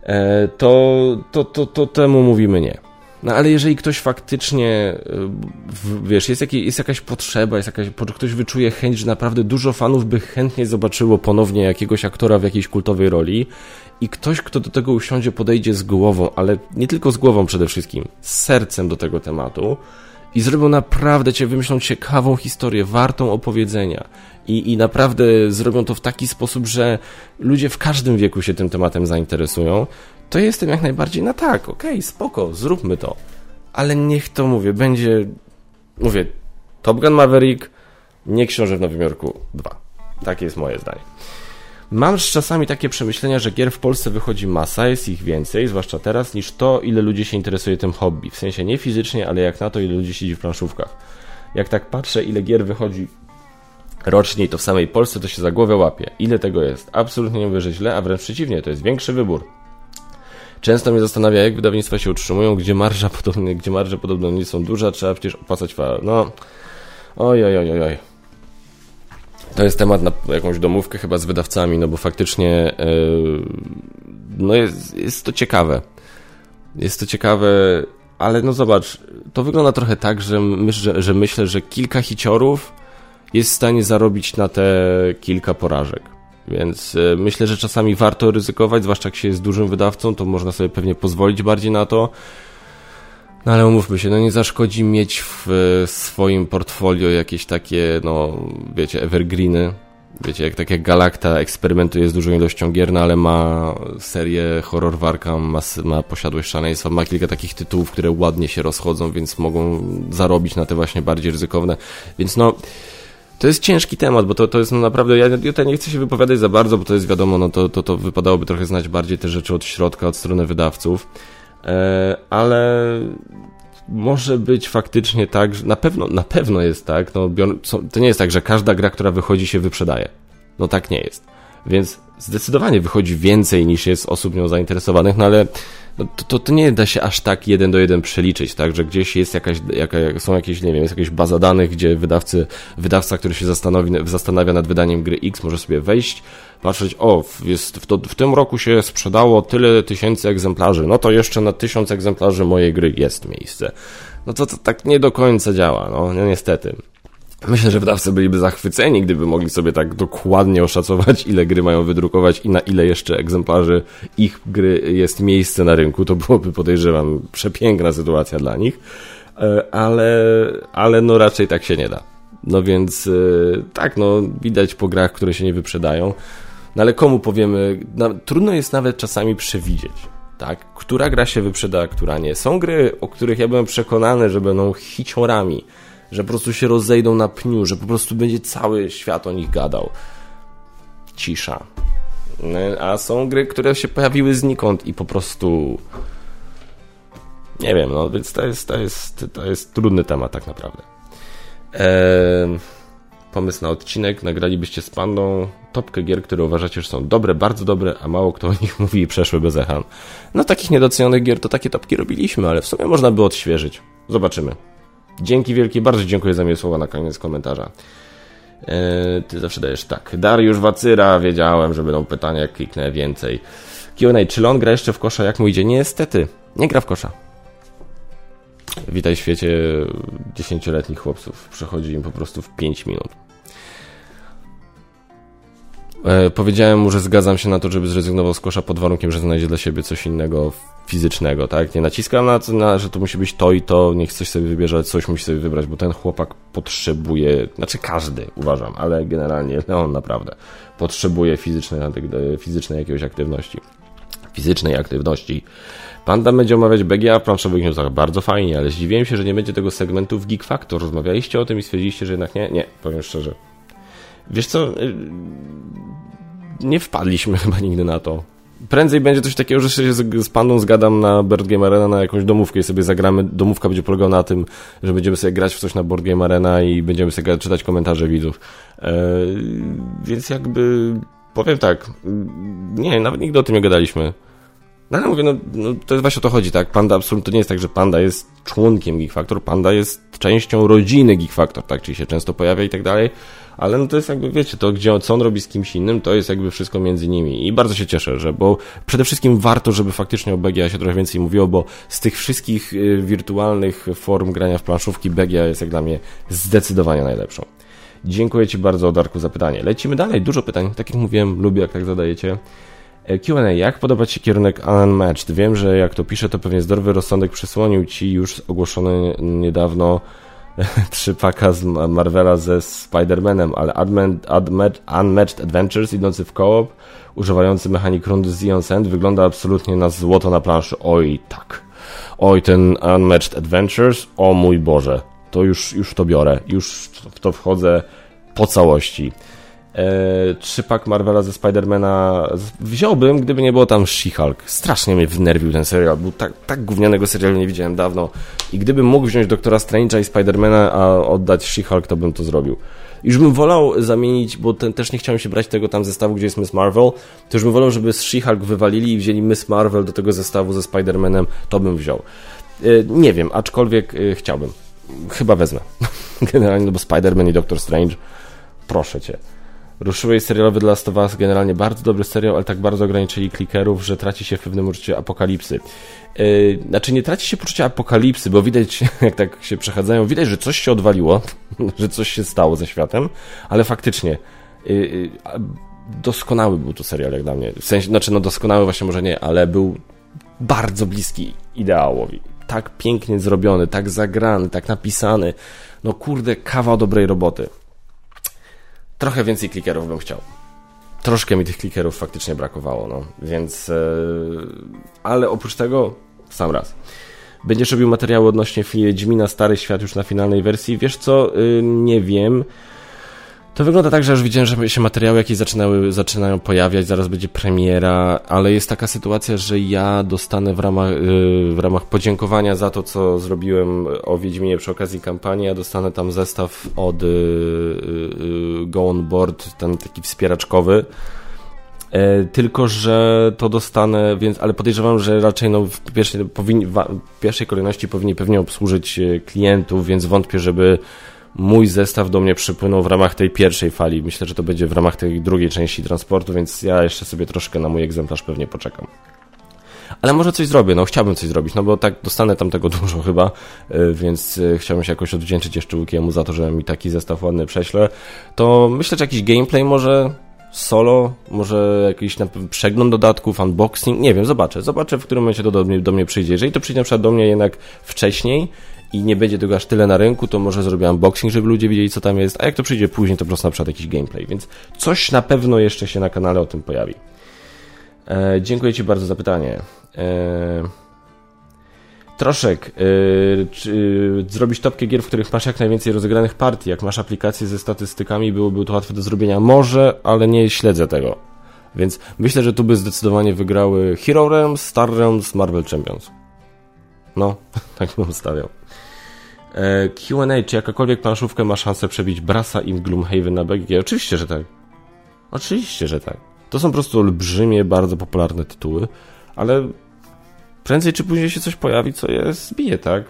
e, to, to, to, to temu mówimy nie. No ale jeżeli ktoś faktycznie, e, wiesz, jest, jakiej, jest jakaś potrzeba, jest jakaś, ktoś wyczuje chęć, że naprawdę dużo fanów by chętnie zobaczyło ponownie jakiegoś aktora w jakiejś kultowej roli i ktoś, kto do tego usiądzie, podejdzie z głową, ale nie tylko z głową przede wszystkim, z sercem do tego tematu i zrobią naprawdę cię, wymyślą ciekawą historię, wartą opowiedzenia. I, I naprawdę zrobią to w taki sposób, że ludzie w każdym wieku się tym tematem zainteresują, to jestem jak najbardziej na tak, okej, okay, spoko, zróbmy to. Ale niech to, mówię, będzie, mówię, Top Gun Maverick, nie Książę w Nowym Jorku 2. Takie jest moje zdanie. Mam czasami takie przemyślenia, że gier w Polsce wychodzi masa, jest ich więcej, zwłaszcza teraz, niż to, ile ludzi się interesuje tym hobby. W sensie nie fizycznie, ale jak na to, ile ludzi siedzi w planszówkach. Jak tak patrzę, ile gier wychodzi rocznie to w samej Polsce, to się za głowę łapie. Ile tego jest? Absolutnie nie mówię, że źle, a wręcz przeciwnie, to jest większy wybór. Często mnie zastanawia, jak wydawnictwa się utrzymują, gdzie marża podobnie, gdzie marże podobno nie są duże, trzeba przecież opłacać fa... No, oj, oj, oj, oj. To jest temat na jakąś domówkę chyba z wydawcami, no bo faktycznie yy, no jest, jest to ciekawe. Jest to ciekawe, ale no zobacz, to wygląda trochę tak, że, że, że myślę, że kilka hiciorów jest w stanie zarobić na te kilka porażek. Więc yy, myślę, że czasami warto ryzykować, zwłaszcza jak się jest dużym wydawcą, to można sobie pewnie pozwolić bardziej na to. No ale umówmy się, no nie zaszkodzi mieć w swoim portfolio jakieś takie, no wiecie, evergreeny. Wiecie, jak tak jak Galacta eksperymentuje z dużą ilością gier, no ale ma serię Horror Warcam, ma, ma Posiadłość Szaleństwa, ma kilka takich tytułów, które ładnie się rozchodzą, więc mogą zarobić na te właśnie bardziej ryzykowne. Więc no, to jest ciężki temat, bo to, to jest no naprawdę, ja, ja nie chcę się wypowiadać za bardzo, bo to jest wiadomo, no to, to, to wypadałoby trochę znać bardziej te rzeczy od środka, od strony wydawców. E, ale może być faktycznie tak, że na pewno, na pewno jest tak, no, to nie jest tak, że każda gra, która wychodzi się wyprzedaje. No tak nie jest. Więc zdecydowanie wychodzi więcej niż jest osób nią zainteresowanych, no ale no to, to, to, nie da się aż tak jeden do jeden przeliczyć, tak, że gdzieś jest jakaś, jaka, są jakieś, nie wiem, jest jakaś baza danych, gdzie wydawcy, wydawca, który się zastanowi, zastanawia nad wydaniem gry X, może sobie wejść, patrzeć, o, jest, w, to, w tym roku się sprzedało tyle tysięcy egzemplarzy, no to jeszcze na tysiąc egzemplarzy mojej gry jest miejsce. No to, to tak nie do końca działa, no, no niestety. Myślę, że wydawcy byliby zachwyceni, gdyby mogli sobie tak dokładnie oszacować, ile gry mają wydrukować i na ile jeszcze egzemplarzy ich gry jest miejsce na rynku. To byłoby, podejrzewam, przepiękna sytuacja dla nich, e, ale, ale no raczej tak się nie da. No więc e, tak, no widać po grach, które się nie wyprzedają. No ale komu powiemy, no, trudno jest nawet czasami przewidzieć, tak? Która gra się wyprzeda, a która nie. Są gry, o których ja byłem przekonany, że będą hiciorami, że po prostu się rozejdą na pniu, że po prostu będzie cały świat o nich gadał. Cisza. A są gry, które się pojawiły znikąd i po prostu nie wiem, no więc to jest, to jest, to jest trudny temat tak naprawdę. Eee, pomysł na odcinek, nagralibyście z Pandą topkę gier, które uważacie, że są dobre, bardzo dobre, a mało kto o nich mówi i przeszły bez echan. No takich niedocenionych gier to takie topki robiliśmy, ale w sumie można by odświeżyć. Zobaczymy. Dzięki wielkie, bardzo dziękuję za miłe słowa na koniec komentarza. Eee, ty zawsze dajesz tak. Dariusz Wacyra, wiedziałem, że będą pytania, kliknę więcej. Q&A, czy on gra jeszcze w kosza, jak mu idzie? Niestety, nie gra w kosza. Witaj w świecie dziesięcioletnich chłopców. Przechodzi im po prostu w 5 minut. E, powiedziałem mu, że zgadzam się na to, żeby zrezygnował z kosza pod warunkiem, że znajdzie dla siebie coś innego fizycznego, tak? Nie naciskam na na, że to musi być to i to, niech coś sobie wybierze, ale coś musi sobie wybrać, bo ten chłopak potrzebuje, znaczy każdy uważam, ale generalnie no on naprawdę potrzebuje fizycznej, fizycznej jakiejś aktywności. Fizycznej aktywności. Panda będzie omawiać BGA w planszowych newsach. Bardzo fajnie, ale zdziwiłem się, że nie będzie tego segmentu w Geek Factor. Rozmawialiście o tym i stwierdziliście, że jednak nie? Nie, powiem szczerze. Wiesz co, y, nie wpadliśmy chyba nigdy na to. Prędzej będzie coś takiego, że się z, z pandą zgadam na Board Game Arena na jakąś domówkę i sobie zagramy. Domówka będzie polegała na tym, że będziemy sobie grać w coś na Board Game Arena i będziemy sobie czytać komentarze widzów. E, więc jakby powiem tak, nie, nawet nigdy o tym nie gadaliśmy. No ale mówię, no, no to jest właśnie o to chodzi, tak? Panda absolutnie to nie jest tak, że Panda jest członkiem Geek Factor, Panda jest częścią rodziny Geek Factor, tak? Czyli się często pojawia i tak dalej, ale no to jest jakby, wiecie, to gdzie, co on robi z kimś innym, to jest jakby wszystko między nimi i bardzo się cieszę, że, bo przede wszystkim warto, żeby faktycznie o BGA się trochę więcej mówiło, bo z tych wszystkich y, wirtualnych form grania w planszówki BGA jest jak dla mnie zdecydowanie najlepszą. Dziękuję Ci bardzo, Darku, za pytanie. Lecimy dalej, dużo pytań, tak jak mówiłem, lubię jak tak zadajecie. E, Q&A, jak podoba Ci się kierunek Unmatched? Wiem, że jak to piszę, to pewnie zdrowy rozsądek przysłonił Ci już ogłoszony niedawno trzypaka z Marvela ze Spider-Manem, ale Unmatched Adventures idący w koop, używający mechanik rundy z Sand wygląda absolutnie na złoto na planszy. Oj, tak. Oj, ten Unmatched Adventures, o mój Boże. To już, już to biorę. Już w to wchodzę po całości. E, trzypak Marvela ze Spidermana wziąłbym, gdyby nie było tam She-Hulk. Strasznie mnie wnerwił ten serial. Był tak, tak gównianego serialu nie widziałem dawno. I gdybym mógł wziąć Doktora Strange'a i Spidermana, a oddać She-Hulk, to bym to zrobił. Już bym wolał zamienić, bo ten, też nie chciałem się brać tego tam zestawu, gdzie jest Miss Marvel, to już bym wolał, żeby z She-Hulk wywalili i wzięli Miss Marvel do tego zestawu ze Spider-Manem, to bym wziął. E, nie wiem, aczkolwiek e, chciałbym. Chyba wezmę. Generalnie, no bo Spider-Man i Doctor Strange, proszę cię. Ruszyłeś serialowy dla Last generalnie bardzo dobry serial, ale tak bardzo ograniczyli klikerów, że traci się w pewnym uczuciu apokalipsy. Yy, znaczy nie traci się poczucia apokalipsy, bo widać, jak tak się przechadzają, widać, że coś się odwaliło, że coś się stało ze światem, ale faktycznie yy, doskonały był to serial jak dla mnie. W sensie, znaczy no doskonały właśnie może nie, ale był bardzo bliski ideałowi. Tak pięknie zrobiony, tak zagrany, tak napisany. No kurde, kawał dobrej roboty trochę więcej klikerów bym chciał. Troszkę mi tych klikerów faktycznie brakowało, no. Więc, yy, ale oprócz tego, sam raz. Będziesz robił materiały odnośnie Wiedźmina Stary Świat już na finalnej wersji. Wiesz co, yy, nie wiem. To wygląda tak, że już widziałem, że się materiały jakieś zaczynały, zaczynają pojawiać, zaraz będzie premiera, ale jest taka sytuacja, że ja dostanę w ramach, y, w ramach podziękowania za to, co zrobiłem o Wiedźminie przy okazji kampanii, ja dostanę tam zestaw od y, y, Go On Board, ten taki wspieraczkowy, e, tylko, że to dostanę, więc, ale podejrzewam, że raczej no, w, pierwszej, powinni, w pierwszej kolejności powinni pewnie obsłużyć klientów, więc wątpię, żeby mój zestaw do mnie przypłynął w ramach tej pierwszej fali. Myślę, że to będzie w ramach tej drugiej części transportu, więc ja jeszcze sobie troszkę na mój egzemplarz pewnie poczekam. Ale może coś zrobię, no chciałbym coś zrobić, no bo tak dostanę tam tego dużo chyba, y, więc y, chciałbym się jakoś odwdzięczyć jeszcze Łukiemu za to, że mi taki zestaw ładny prześle. To myślę, że jakiś gameplay może solo, może jakiś przegląd dodatków, unboxing, nie wiem, zobaczę. Zobaczę, w którym momencie to do mnie, do mnie przyjdzie. Jeżeli to przyjdzie na przykład do mnie jednak wcześniej, i nie będzie tego aż tyle na rynku, to może zrobię unboxing, żeby ludzie wiedzieli, co tam jest, a jak to przyjdzie później, to po prostu na przykład jakiś gameplay, więc coś na pewno jeszcze się na kanale o tym pojawi. E, dziękuję Ci bardzo za pytanie. E, Troszek, e, czy zrobić topkę gier, w których masz jak najwięcej rozegranych partii, jak masz aplikację ze statystykami, byłoby to łatwe do zrobienia? Może, ale nie śledzę tego. Więc myślę, że tu by zdecydowanie wygrały Hero Realms, Star Realms, Marvel Champions. No, tak bym stawiał. Q&A, czy jakakolwiek planszówkę ma szansę przebić Brasa i Gloomhaven na BGG? Oczywiście, że tak. Oczywiście, że tak. To są po prostu olbrzymie, bardzo popularne tytuły, ale prędzej czy później się coś pojawi, co je zbije, tak?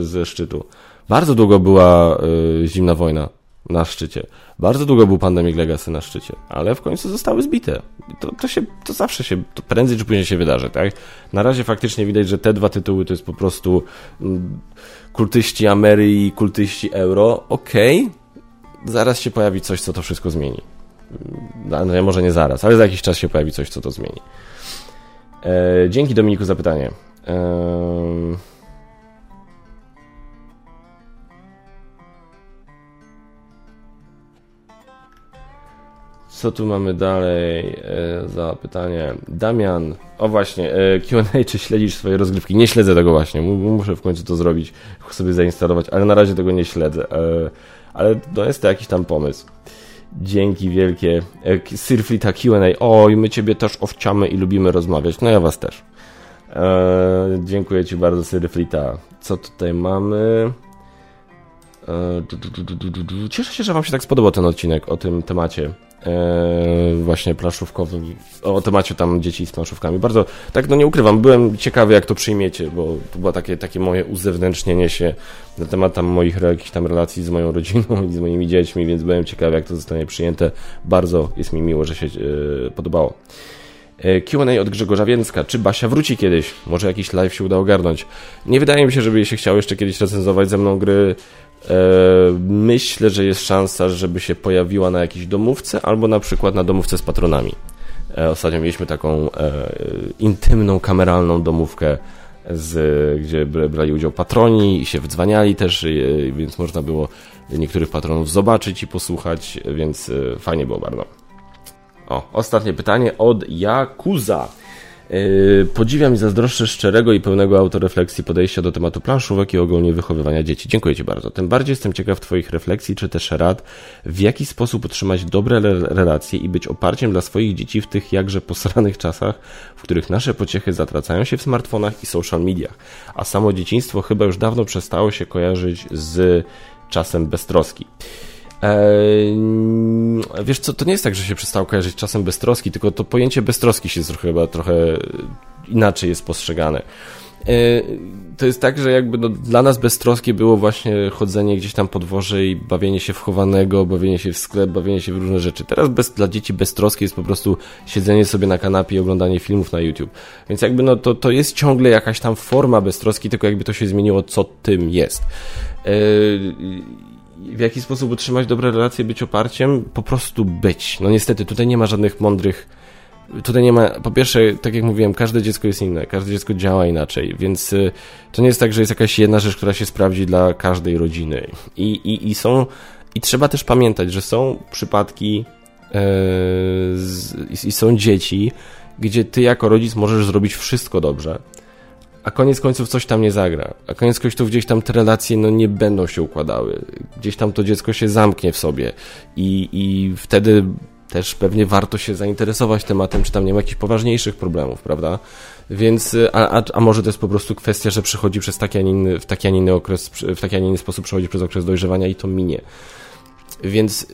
ze szczytu. Bardzo długo była y, zimna wojna na szczycie. Bardzo długo był Pandemic Legacy na szczycie, ale w końcu zostały zbite. To, to, się, to zawsze się, to prędzej czy później się wydarzy, tak? Na razie faktycznie widać, że te dwa tytuły to jest po prostu mm, kultyści Amery i kultyści Euro. Okej, okay. zaraz się pojawi coś, co to wszystko zmieni. Mm, no, może nie zaraz, ale za jakiś czas się pojawi coś, co to zmieni. E, dzięki Dominiku za pytanie. E, Co tu mamy dalej e, za pytanie? Damian, o właśnie, e, Q&A, czy śledzisz swoje rozgrywki? Nie śledzę tego właśnie, muszę w końcu to zrobić, sobie zainstalować, ale na razie tego nie śledzę. E, ale to jest to jakiś tam pomysł. Dzięki wielkie. E, Sirflita Q&A, oj, my Ciebie też owciamy i lubimy rozmawiać, no ja Was też. Dziękuję Ci bardzo, Sirflita. Co tutaj mamy? Cieszę się, że Wam się tak spodobał ten odcinek o tym temacie właśnie planszówkowym, o temacie tam dzieci z planszówkami. Bardzo, tak no nie ukrywam, byłem ciekawy jak to przyjmiecie, bo to było takie, takie moje uzewnętrznienie się na temat tam moich jakichś tam relacji z moją rodziną i z moimi dziećmi, więc byłem ciekawy jak to zostanie przyjęte. Bardzo jest mi miło, że się e, podobało. Q&A od Grzegorza Więcka. Czy Basia wróci kiedyś? Może jakiś live się uda ogarnąć? Nie wydaje mi się, żeby się chciał jeszcze kiedyś recenzować ze mną gry. E, myślę, że jest szansa, żeby się pojawiła na jakiejś domówce albo na przykład na domówce z patronami. E, ostatnio mieliśmy taką e, intymną, kameralną domówkę, z, gdzie brali udział patroni i się wdzwaniali też, więc można było niektórych patronów zobaczyć i posłuchać, więc fajnie było bardzo. O, ostatnie pytanie od Jakuza. Yy, podziwiam i zazdroszczę szczerego i pełnego autorefleksji podejścia do tematu planszówek i ogólnie wychowywania dzieci. Dziękuję Ci bardzo. Tym bardziej jestem ciekaw Twoich refleksji czy też rad, w jaki sposób utrzymać dobre relacje i być oparciem dla swoich dzieci w tych jakże posranych czasach, w których nasze pociechy zatracają się w smartfonach i social mediach, a samo dzieciństwo chyba już dawno przestało się kojarzyć z czasem beztroski. Eee, wiesz co, to nie jest tak, że się przestało kojarzyć czasem beztroski, tylko to pojęcie beztroski się chyba trochę inaczej jest postrzegane. Eee, to jest tak, że jakby no, dla nas beztroskie było właśnie chodzenie gdzieś tam po dworze i bawienie się w chowanego, bawienie się w sklep, bawienie się w różne rzeczy. Teraz bez, dla dzieci beztroskie jest po prostu siedzenie sobie na kanapie i oglądanie filmów na YouTube. Więc jakby no to, to jest ciągle jakaś tam forma beztroski, tylko jakby to się zmieniło, co tym jest. Eee, w jaki sposób utrzymać dobre relacje, być oparciem? Po prostu być. No niestety, tutaj nie ma żadnych mądrych. Tutaj nie ma, po pierwsze, tak jak mówiłem, każde dziecko jest inne, każde dziecko działa inaczej, więc y, to nie jest tak, że jest jakaś jedna rzecz, która się sprawdzi dla każdej rodziny. I, i, i są, i trzeba też pamiętać, że są przypadki yy, z, i są dzieci, gdzie ty jako rodzic możesz zrobić wszystko dobrze, a koniec końców coś tam nie zagra. A koniec końców gdzieś tam te relacje no, nie będą się układały. Gdzieś tam to dziecko się zamknie w sobie i, i wtedy też pewnie warto się zainteresować tematem, czy tam nie ma jakichś poważniejszych problemów, prawda? Więc, a, a, a może to jest po prostu kwestia, że przychodzi przez taki, a inny, w taki, a inny okres, w taki, a inny sposób przechodzi przez okres dojrzewania i to minie. Więc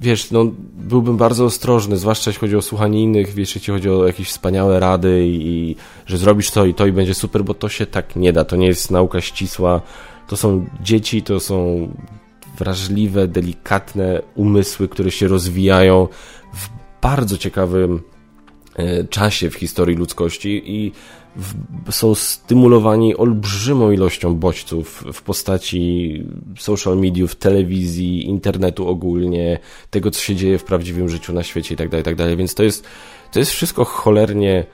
wiesz, no, byłbym bardzo ostrożny, zwłaszcza jeśli chodzi o słuchanie innych, wiesz, jeśli chodzi o jakieś wspaniałe rady i, i że zrobisz to i to i będzie super, bo to się tak nie da, to nie jest nauka ścisła, to są dzieci, to są wrażliwe, delikatne umysły, które się rozwijają w bardzo ciekawym e, czasie w historii ludzkości i są stymulowani olbrzymą ilością bodźców w postaci social mediów, telewizji, internetu ogólnie, tego co się dzieje w prawdziwym życiu na świecie itd., tak itd. Tak Więc to jest, to jest wszystko cholernie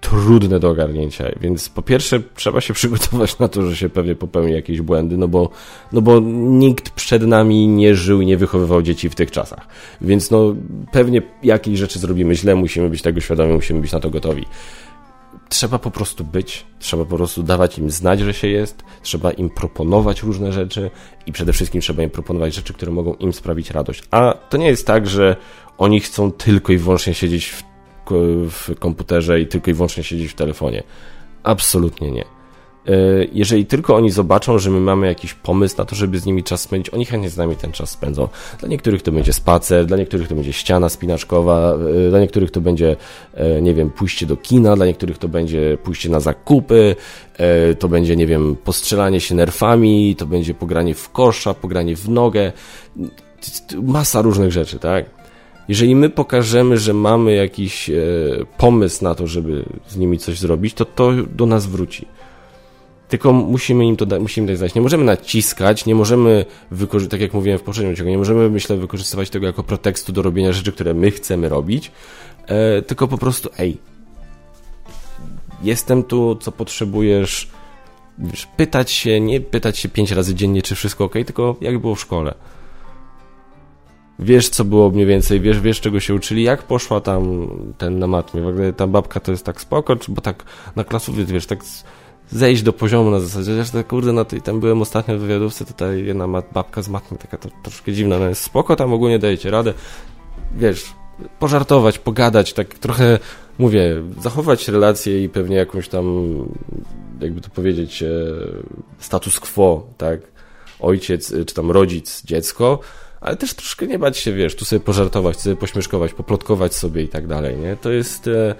trudne do ogarnięcia, więc po pierwsze trzeba się przygotować na to, że się pewnie popełni jakieś błędy, no bo, no bo nikt przed nami nie żył i nie wychowywał dzieci w tych czasach, więc no pewnie jakieś rzeczy zrobimy źle, musimy być tego świadomi, musimy być na to gotowi trzeba po prostu być, trzeba po prostu dawać im znać, że się jest, trzeba im proponować różne rzeczy i przede wszystkim trzeba im proponować rzeczy, które mogą im sprawić radość. A to nie jest tak, że oni chcą tylko i wyłącznie siedzieć w, w komputerze i tylko i wyłącznie siedzieć w telefonie. Absolutnie nie. E, jeżeli tylko oni zobaczą, że my mamy jakiś pomysł na to, żeby z nimi czas spędzić, oni chętnie z nami ten czas spędzą. Dla niektórych to będzie spacer, dla niektórych to będzie ściana spinaczkowa, e, dla niektórych to będzie, e, nie wiem, pójście do kina, dla niektórych to będzie pójście na zakupy, to będzie, nie wiem, postrzelanie się nerfami, to będzie pogranie w kosza, pogranie w nogę, masa różnych rzeczy, tak? Jeżeli my pokażemy, że mamy jakiś pomysł na to, żeby z nimi coś zrobić, to to do nas wróci tylko musimy im to da, musimy dać znać. Nie możemy naciskać, nie możemy tak jak mówiłem w poprzednim odcinku, nie możemy, myślę, wykorzystywać tego jako pretekstu do robienia rzeczy, które my chcemy robić, e, tylko po prostu, ej, jestem tu, co potrzebujesz, wiesz, pytać się, nie pytać się pięć razy dziennie, czy wszystko ok, tylko jak było w szkole. Wiesz, co było mniej więcej, wiesz, wiesz, czego się uczyli, jak poszła tam ten na matmie. W ogóle ta babka to jest tak spoko, bo tak na klasowie, wiesz, tak zejść do poziomu na zasadzie, że tak kurde, no to, tam byłem ostatnio w wywiadówce, tutaj jedna babka z matką, taka to troszkę dziwna, no jest spoko, tam ogólnie dajecie radę, wiesz, pożartować, pogadać, tak trochę, mówię, zachować relacje i pewnie jakąś tam, jakby to powiedzieć, e, status quo, tak, ojciec, e, czy tam rodzic, dziecko, ale też troszkę nie bać się, wiesz, tu sobie pożartować, sobie pośmieszkować, poplotkować sobie i tak dalej, nie, to jest... E,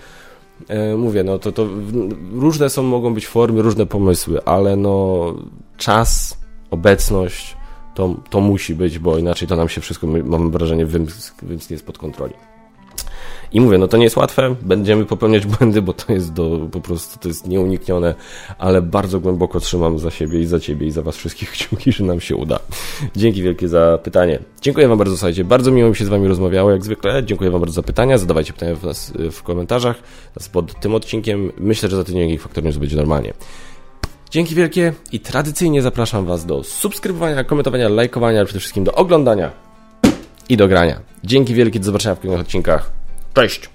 mówię, no to, to różne są, mogą być formy, różne pomysły, ale no czas, obecność to, to musi być, bo inaczej to nam się wszystko, mam wrażenie, wymsknie spod kontroli. I mówię, no to nie jest łatwe, będziemy popełniać błędy, bo to jest do, po prostu, to jest nieuniknione, ale bardzo głęboko trzymam za siebie i za ciebie i za was wszystkich kciuki, że nam się uda. Dzięki wielkie za pytanie. Dziękuję wam bardzo, słuchajcie, bardzo miło mi się z wami rozmawiało, jak zwykle. Dziękuję wam bardzo za pytania, zadawajcie pytania w, nas, w komentarzach pod tym odcinkiem. Myślę, że za tydzień Geek Factor News będzie normalnie. Dzięki wielkie i tradycyjnie zapraszam Was do subskrybowania, komentowania, lajkowania, ale przede wszystkim do oglądania i do grania. Dzięki wielkie, do zobaczenia w kolejnych odcinkach. Cześć!